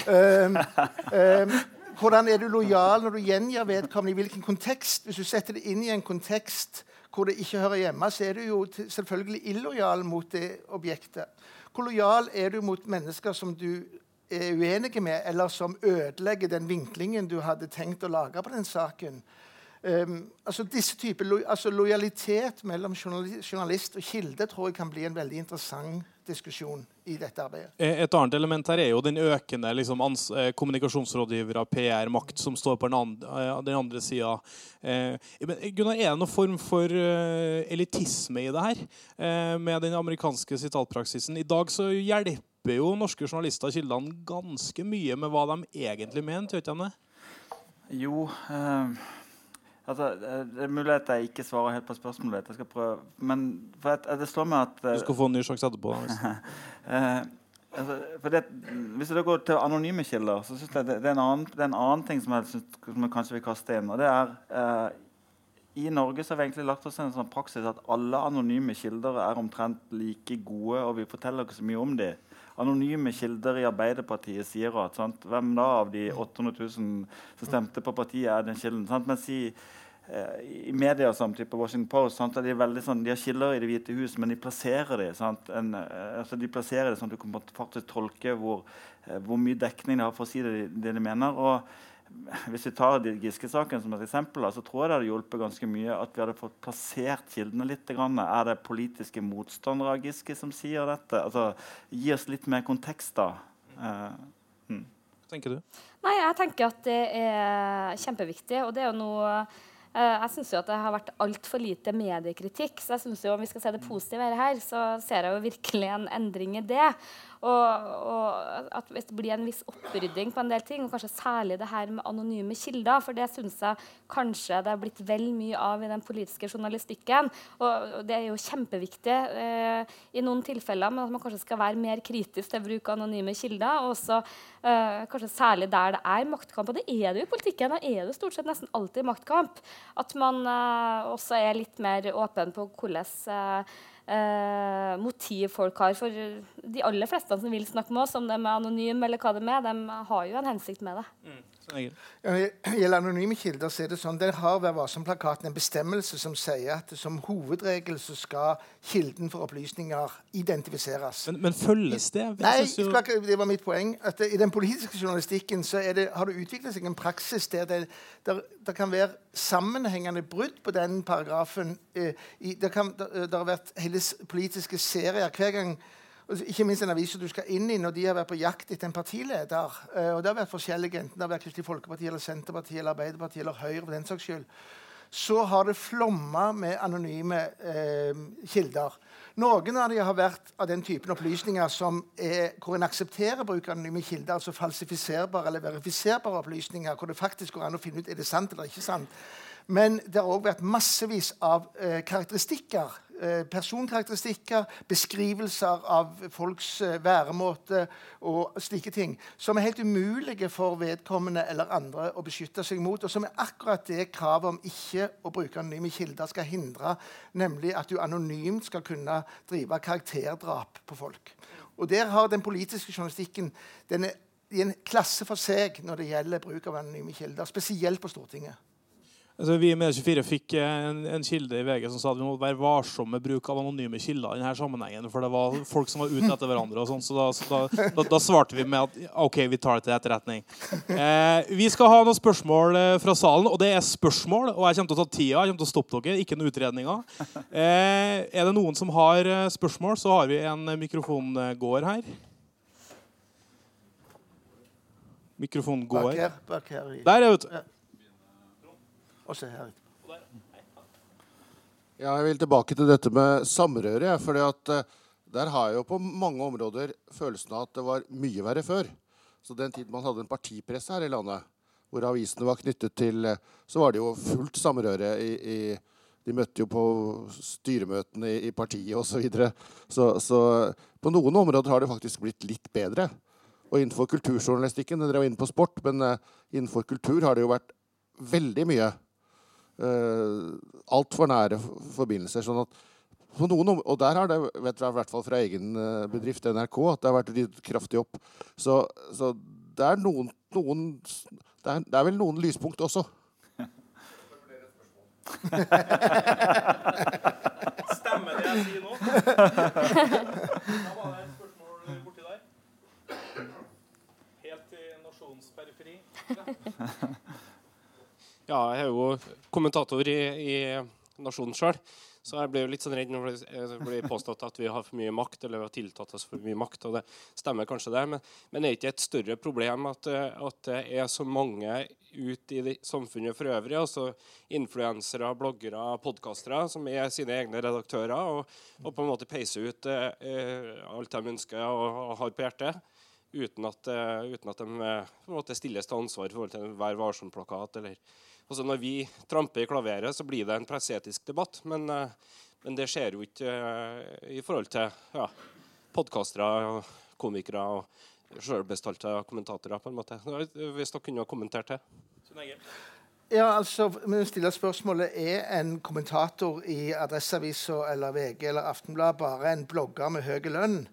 Um, um, hvordan er du lojal når du gjengir vedkommende i hvilken kontekst? Hvis du setter det inn i en kontekst hvor det ikke hører hjemme, så er du jo selvfølgelig illojal mot det objektet. Hvor lojal er du mot mennesker som du er uenige med, eller som ødelegger den vinklingen du hadde tenkt å lage på den saken? Um, altså disse typer lo, altså Lojalitet mellom journalist og kilde tror jeg kan bli en veldig interessant diskusjon i dette arbeidet. Eh, et annet element her er jo den økende liksom, eh, kommunikasjonsrådgivere, PR, makt, som står på den andre, eh, den andre sida. Eh, Gunnar, er det noen form for uh, elitisme i det her eh, med den amerikanske sitatpraksisen? I dag så hjelper jo norske journalister kildene ganske mye med hva de egentlig mener, gjør de det? Jo. Uh Altså, det er mulig at jeg ikke svarer helt på spørsmålet. Jeg skal prøve. Men det slår meg at Du skal få en ny sjanse etterpå. uh, altså, det, hvis du går til anonyme kilder, så synes jeg det, det, er annen, det, er en annen ting som jeg, synes, som jeg kanskje vil kaste inn. og det er uh, I Norge så har vi egentlig lagt oss en sånn praksis at alle anonyme kilder er omtrent like gode, og vi forteller ikke så mye om dem anonyme kilder i Arbeiderpartiet sier at sant? Hvem da av de 800 000 som stemte på partiet, er den kilden? Sant? Men si, eh, i media som type Washington Post sant? de, veldig sånn, de har kilder i Det hvite hus, men de plasserer det? En, eh, altså de plasserer det sånn at du kan faktisk tolke hvor, eh, hvor mye dekning de har for å si det, det de mener. og hvis vi tar Giske-saken som et eksempel, så tror jeg det hadde hjulpet ganske mye at vi hadde fått plassert kildene litt. Er det politiske motstandere av Giske som sier dette? Altså, Gi oss litt mer kontekst, da. Uh, hmm. Hva tenker du? Nei, Jeg tenker at det er kjempeviktig. og det er jo noe uh, jeg syns det har vært altfor lite mediekritikk. så jeg synes jo Om vi skal se det positive her, så ser jeg jo virkelig en endring i det. Og, og, at det blir en viss opprydding på en del ting, og kanskje særlig det her med anonyme kilder, for det syns jeg kanskje det har blitt vel mye av i den politiske journalistikken. Og, og det er jo kjempeviktig eh, i noen tilfeller, men at man kanskje skal være mer kritisk til bruk av anonyme kilder. Og også eh, kanskje særlig der det er maktkamp. Og det er det jo i politikken. Da er det stort sett nesten alltid maktkamp. At man eh, også er litt mer åpen på hvordan eh, motiv folk har. For de aller fleste som vil snakke med oss, om de er anonyme eller hva de er, de har jo en hensikt med det. Mm. Gjelder anonyme kilder, så er det sånn, Der har Vær varsom-plakaten en bestemmelse som sier at som hovedregel så skal kilden for opplysninger identifiseres. Men, men følges det? Nei, det var mitt poeng. at I den politiske journalistikken så det, har det utviklet seg en praksis der det, der, der kan være sammenhengende brudd på den paragrafen. Eh, i, det, kan, der, der har vært hele politiske serier. Hver gang ikke minst en avis du skal inn i når de har vært på jakt etter en partileder. Uh, og det har vært forskjellige, enten det har vært Kristelig Folkeparti, eller Senterpartiet, eller Arbeiderpartiet eller Høyre. for den saks skyld. Så har det flomma med anonyme eh, kilder. Noen av dem har vært av den typen opplysninger som er, hvor en aksepterer bruk av anonyme kilder, altså falsifiserbare eller verifiserbare opplysninger, hvor det faktisk går an å finne ut er det sant eller ikke sant. Men det har òg vært massevis av eh, karakteristikker Eh, personkarakteristikker, beskrivelser av folks eh, væremåte og slike ting, som er helt umulige for vedkommende eller andre å beskytte seg mot, og som er akkurat det kravet om ikke å bruke anonyme kilder skal hindre, nemlig at du anonymt skal kunne drive karakterdrap på folk. Og Der har den politiske journalistikken den er i en klasse for seg når det gjelder bruk av anonyme kilder, spesielt på Stortinget. Altså, vi i Medie24 fikk en, en, kilde i VG som sa at vi må være varsomme med bruk av anonyme kilder. i denne sammenhengen, For det var folk som var ute etter hverandre. og sånt, så, da, så da, da, da, svarte vi med at OK, vi tar det til etterretning. Eh, vi skal ha noen spørsmål eh, fra salen, og det er spørsmål. Og jeg kommer til å ta tida. Jeg kommer til å stoppe dere, ikke noen utredninger. Eh, er det noen som har eh, spørsmål, så har vi en mikrofongåer her. Mikrofongåer. Bak her, bak her. Der, vet du. Og se her. Ja, jeg vil tilbake til dette med samrøre. For at der har jeg jo på mange områder følelsen av at det var mye verre før. Så den tiden man hadde en partipresse her i landet, hvor avisene var knyttet til uh, Så var det jo fullt samrøre i, i de møtte jo på styremøtene i, i partiet osv. Så, videre. så Så på noen områder har det faktisk blitt litt bedre. Og innenfor kulturjournalistikken Dere var inne på sport, men innenfor kultur har det jo vært veldig mye uh, altfor nære forbindelser. sånn at på noen, og der har det vet jeg, i hvert fall fra egen eh, bedrift, NRK, at det har vært litt kraftig opp. Så, så det er noen, noen det, er, det er vel noen lyspunkt også. Stemmer det jeg sier nå? Da var det et spørsmål borti der. Helt i nasjonens periferi. Ja, jeg er jo kommentator i, i Nasjonen sjøl. Så jeg ble jo litt sånn redd når det blir påstått at vi har for mye makt, eller vi har tiltatt oss for mye makt. og Det stemmer kanskje det, men, men er ikke et større problem at, at, det er så mange ut i samfunnet for øvrig, altså influensere, bloggere, podkastere, som er sine egne redaktører, og, og på en måte peiser ut uh, alt de ønsker og, og har på hjertet? Uten at, uh, uten at de uh, på en måte stilles til ansvar i forhold til Vær varsom-plakat eller Altså Når vi tramper i klaveret, så blir det en presseetisk debatt. Men, eh, men, det skjer jo ikke eh, i forhold til ja, podkastere og komikere og sjølbestalte kommentatorer. på en måte. Hvis dere kunne ha kommentert det. Ja, altså, vi stiller spørsmålet Er en kommentator i Adresseavisa eller VG eller Aftenblad bare en blogger med høy lønn?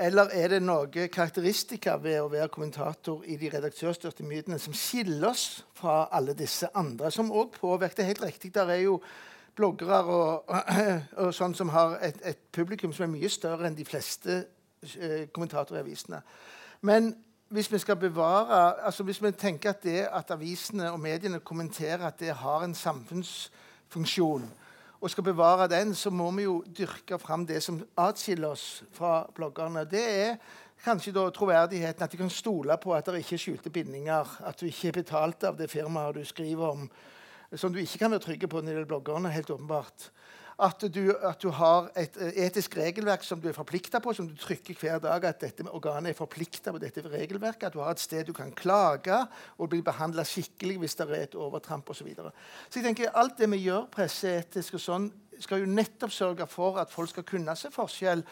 Eller er det noen karakteristika ved å være kommentator i de redaktørstyrte mytene som skiller oss fra alle disse andre, som òg påvirker? Er helt riktig, der er jo bloggere og, og sånn som har et, et, publikum som er mye større enn de fleste eh, kommentatorer i avisene. Men hvis vi skal bevare, altså hvis vi tenker at det at avisene og mediene kommenterer at det har en samfunnsfunksjon, og skal bevare den, så må vi jo dyrke fram det som atskiller oss fra bloggerne. Det er kanskje da troverdigheten, at de kan stole på at det ikke er skjulte bindinger, at du ikke er betalt av det firmaet du skriver om, som du ikke kan være trygge på når det gjelder bloggerne. helt åpenbart at du, at du, har et eh, etisk regelverk som du er forplikta på, som du trykker hver dag, at dette organet er forplikta på dette regelverket, at du har et sted du kan klage og bli behandla skikkelig hvis det er et overtramp osv. Så, videre. så jeg tenker alt det vi gjør presseetisk og sånn, skal jo nettopp sørge for at folk skal kunne se forskjell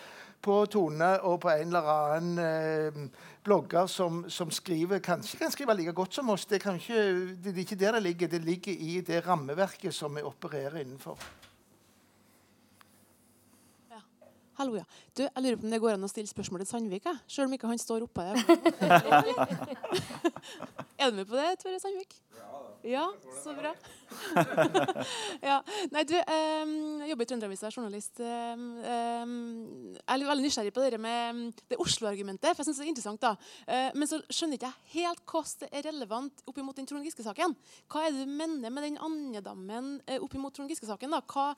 på Tone og på en eller annen eh, blogger som, som, skriver kanskje kan skrive like godt som oss. Det, ikke, det er ikke der det ligger. Det ligger i det rammeverket som vi opererer innenfor. Hallo, ja. Du, jeg lurer på om det går an å stille spørsmål til Sandvik, jeg. selv om ikke han står oppe der. er du med på det, Tore Sandvik? Ja, så bra. ja. Nei, du, um, jeg jobber i Trønderavisa, journalist. Um, jeg er veldig nysgjerrig på det med det Oslo-argumentet. for jeg synes det er interessant da. Uh, men så skjønner ikke jeg helt hvordan det er relevant opp mot den Trond Giske-saken. Hva er det du mener med den andedammen uh, opp mot Trond Giske-saken? da? Hva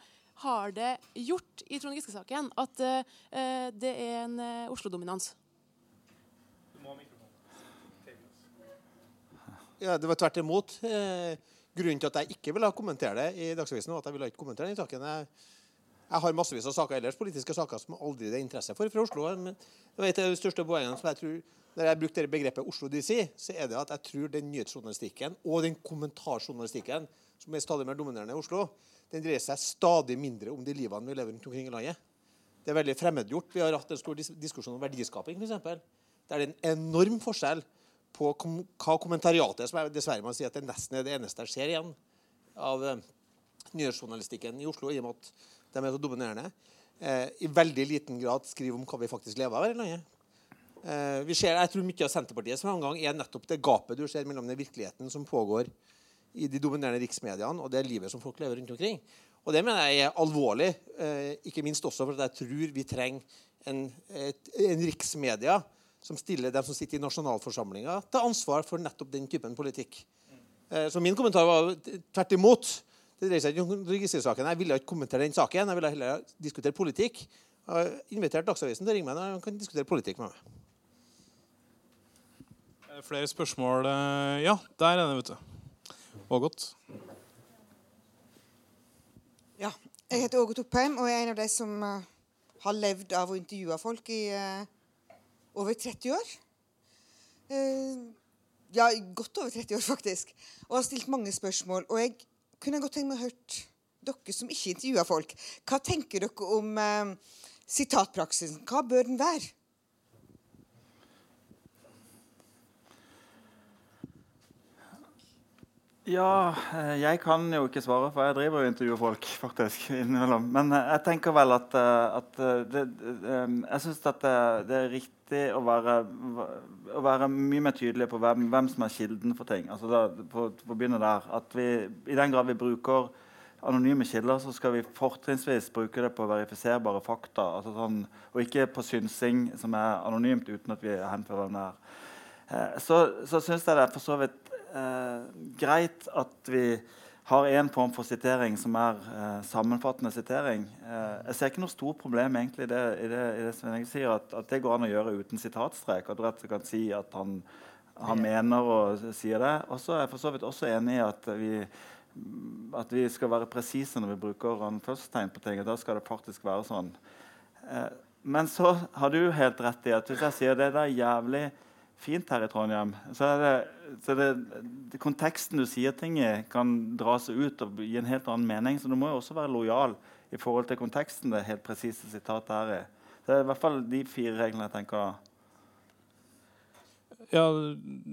har det gjort i Trond Giske-saken at uh, det er en uh, Oslo-dominans? Ja, Det var tvert imot. Eh, grunnen til at jeg ikke ville kommentere det i Dagsavisen, var at jeg ville ikke kommentere den saken. Jeg, jeg har massevis av saker ellers, politiske saker som aldri det er interesse for fra Oslo. Men det var et av de største poengene som jeg tror når jeg brukte begrepet Oslo DC, så er det at jeg tror den nyhetsjournalistikken og den kommentarjournalistikken som er stadig mer dominerende i Oslo, den dreier seg stadig mindre om de livene vi lever rundt omkring i landet. Det er veldig fremmedgjort. Vi har hatt en stor diskusjon om verdiskaping, f.eks. Det er en enorm forskjell på kom hva kommentariatet, som er, dessverre må si at det nesten er det eneste jeg ser igjen av eh, nyhetsjournalistikken i Oslo, i og med at de er så dominerende, eh, i veldig liten grad skriver om hva vi faktisk lever av her i landet. Eh, vi ser, jeg tror Mye av Senterpartiets framgang er nettopp det gapet du ser mellom den virkeligheten som pågår i de dominerende riksmediene, og det livet som folk lever rundt omkring. Og Det mener jeg er alvorlig, eh, ikke minst også fordi jeg tror vi trenger en, et, en riksmedia som stiller dem som sitter i nasjonalforsamlinga, til ansvar for nettopp den typen politikk. Eh, så min kommentar var tvert imot. Det dreier seg ikke om registersaken. Jeg ville ikke kommentere den saken. Jeg ville heller diskutere politikk. Jeg har invitert Dagsavisen til å ringe meg når de kan diskutere politikk med meg. Flere spørsmål? Eh, ja, der er det, vet du. Ågot? Ja. Jeg heter Ågot Oppheim og er en av de som uh, har levd av å intervjue folk i uh, over 30 år. Uh, ja, godt over 30 år, faktisk. Og har stilt mange spørsmål. Og jeg kunne godt tenkt meg å høre dere som ikke intervjuer folk. Hva tenker dere om sitatpraksisen? Hva bør den være? Ja, eh, jeg kan jo ikke svare, for jeg driver og intervjuer folk. faktisk, innimellom. Men eh, jeg tenker vel at, eh, at det, Jeg syns at det, det, er riktig å være, å være, mye mer tydelig på hvem, hvem, som er kilden for ting. Altså da, på, på begynne der, at vi, I den grad vi bruker anonyme kilder, så skal vi fortrinnsvis bruke det på verifiserbare fakta. Altså sånn, og ikke på synsing som er anonymt uten at vi henfører hvem det. Så, så syns jeg det er for så vidt eh, greit at vi har en form for sitering som er eh, sammenfattende sitering. Eh, jeg ser ikke noe stort problem egentlig i det, i det, i det Svein sier, at, at, det går an å gjøre uten sitatstrek. At du rett og slett kan si at han, han mener og sier det. Og så er jeg for så vidt også enig i at vi, at vi skal være presise når vi bruker anførselstegn på ting. og Da skal det faktisk være sånn. Eh, men så har du helt rett i at hvis jeg sier det der jævlig fint her i Trondheim, så er det, så er det konteksten du sier ting i, kan dra seg ut og gi en helt annen mening. Så du må jo også være lojal i forhold til konteksten det helt presise sitatet her i. Det er i hvert fall de fire reglene jeg tenker Ja,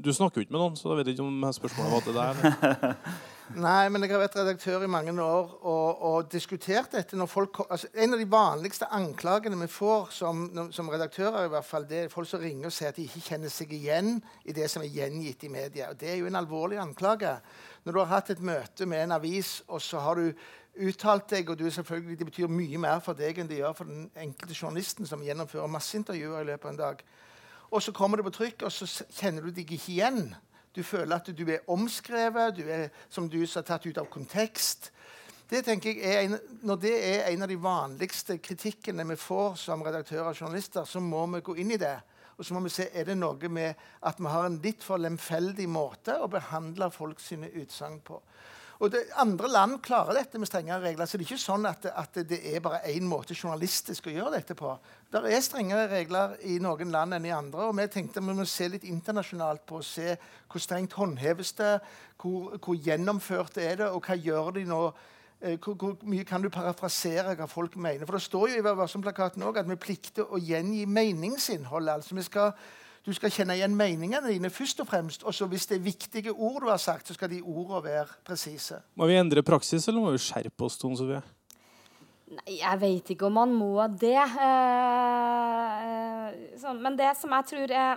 Du snakker jo ikke med noen, så jeg vet ikke om spørsmålet var til deg. Nei, men jeg har vært redaktør i mange år og, og diskutert dette. folk, altså, En av de vanligste anklagene vi får som, som, redaktører, i hvert fall, det er folk som ringer og sier at de ikke kjenner seg igjen i det som er gjengitt i media. Og Det er jo en alvorlig anklage. Når du har hatt et møte med en avis, og så har du uttalt deg, og du selvfølgelig, det betyr mye mer for deg enn det gjør for den enkelte journalisten som gjennomfører masseintervjuer i løpet av en dag. Og så kommer det på trykk, og så kjenner du deg ikke igjen. Du føler at du er omskrevet, du er som du sa, tatt ut av kontekst. Det tenker jeg en, Når det er en av de vanligste kritikkene vi får som redaktører og journalister, så må vi gå inn i det. Og så må vi se er det noe med at vi har en litt for lemfeldig måte å behandle folk sine utsagn på. Og det, Andre land klarer dette med strengere regler. så det er ikke sånn at, at det er bare én måte journalistisk å gjøre dette på. Det er strengere regler i noen land enn i andre. og Vi tenkte vi må se litt internasjonalt på å se hvor strengt håndheves det, hvor, hvor gjennomført er det, og hva gjør de nå? Eh, hvor, hvor, mye kan du parafrasere hva folk mener? For Det står jo i Vær varsom-plakaten at vi plikter å gjengi meningsinnholdet. altså vi skal du skal kjenne igjen meningene dine først og fremst. Og så hvis det er viktige ord du har sagt, så skal de ordene være presise. Må vi endre praksis, eller må vi skjerpe oss? Tone Sofie? Nei, jeg vet ikke om man må det. Eh, sånn. Men det som jeg tror er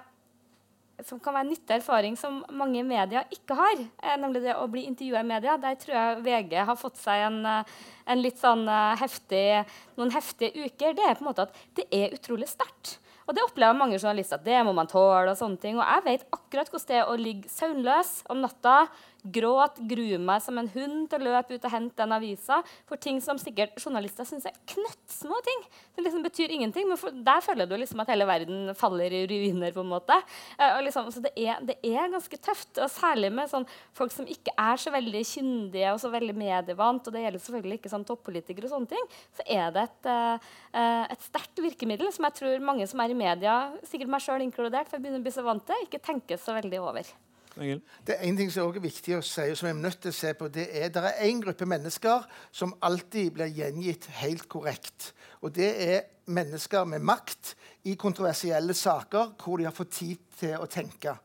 som kan være nyttig erfaring som mange medier ikke har, eh, nemlig det å bli intervjua i media. Der tror jeg VG har fått seg en, eh, en litt sånn eh, heftig, noen heftige uker. Det er på en måte at det er utrolig sterkt. Og det opplever mange journalister at det må man tåle. Og sånne ting. Og jeg vet akkurat hvordan det er å ligge søvnløs om natta gråt, grue meg som en hund til å løpe ut og hente den avisa for ting som sikkert journalister syns er knøttsmå ting. Det liksom betyr ingenting, men for, der føler du liksom at hele verden faller i ruiner. på en måte. Uh, liksom, så det er, det er, ganske tøft, og særlig med sånn, folk som ikke er så veldig kyndige og så veldig medievant, og det gjelder selvfølgelig ikke sånn toppolitikere og sånne ting, så er det et, uh, et sterkt virkemiddel som jeg tror mange som er i media, sikkert meg sjøl inkludert, for jeg begynner å bli så vant til, ikke tenker så veldig over. Engel? Det er en ting som er viktig å si, og som jeg er nødt til å se på. Det er det er en gruppe mennesker som alltid blir gjengitt helt korrekt. Og det er mennesker med makt i kontroversielle saker hvor de har fått tid til å tenke.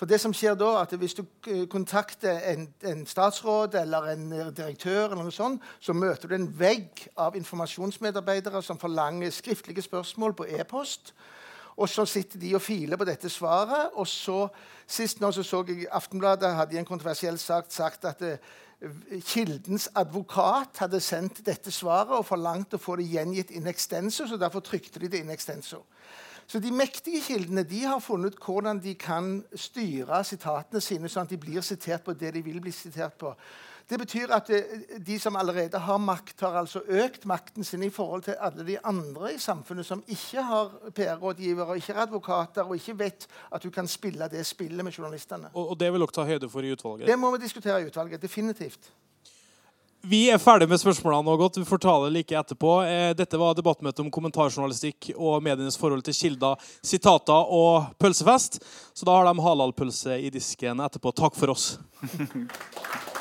For det som skjer da, at Hvis du eh, kontakter en, en statsråd eller en direktør, eller noe sånt, så møter du en vegg av informasjonsmedarbeidere som forlanger skriftlige spørsmål på e-post. Og så sitter de og filer på dette svaret. Og så, sist nå så, så jeg Aftenbladet hadde i en kontroversiell sak sagt at det, eh, Kildens advokat hadde sendt dette svaret og forlangt å få det gjengitt in extenso, så derfor trykte de det in extenso. Så De mektige kildene de har funnet hvordan de kan styre sitatene sine sånn at de blir sitert på det de vil bli sitert på. Det betyr at eh, de som allerede har makt, har altså økt makten sin i forhold til alle de andre i samfunnet som ikke har PR-rådgivere, ikke er advokater og ikke vet at du kan spille det spillet med journalistene. Og, og det vil dere ta høyde for i utvalget? Det må vi diskutere i utvalget. Definitivt. Vi er ferdig med spørsmålene nå godt. Vi får ta det like etterpå. Eh, dette var debattmøte om kommentarjournalistikk og medienes forhold til kilder, sitater og pølsefest. Så da har de halalpølse i disken etterpå. Takk for oss.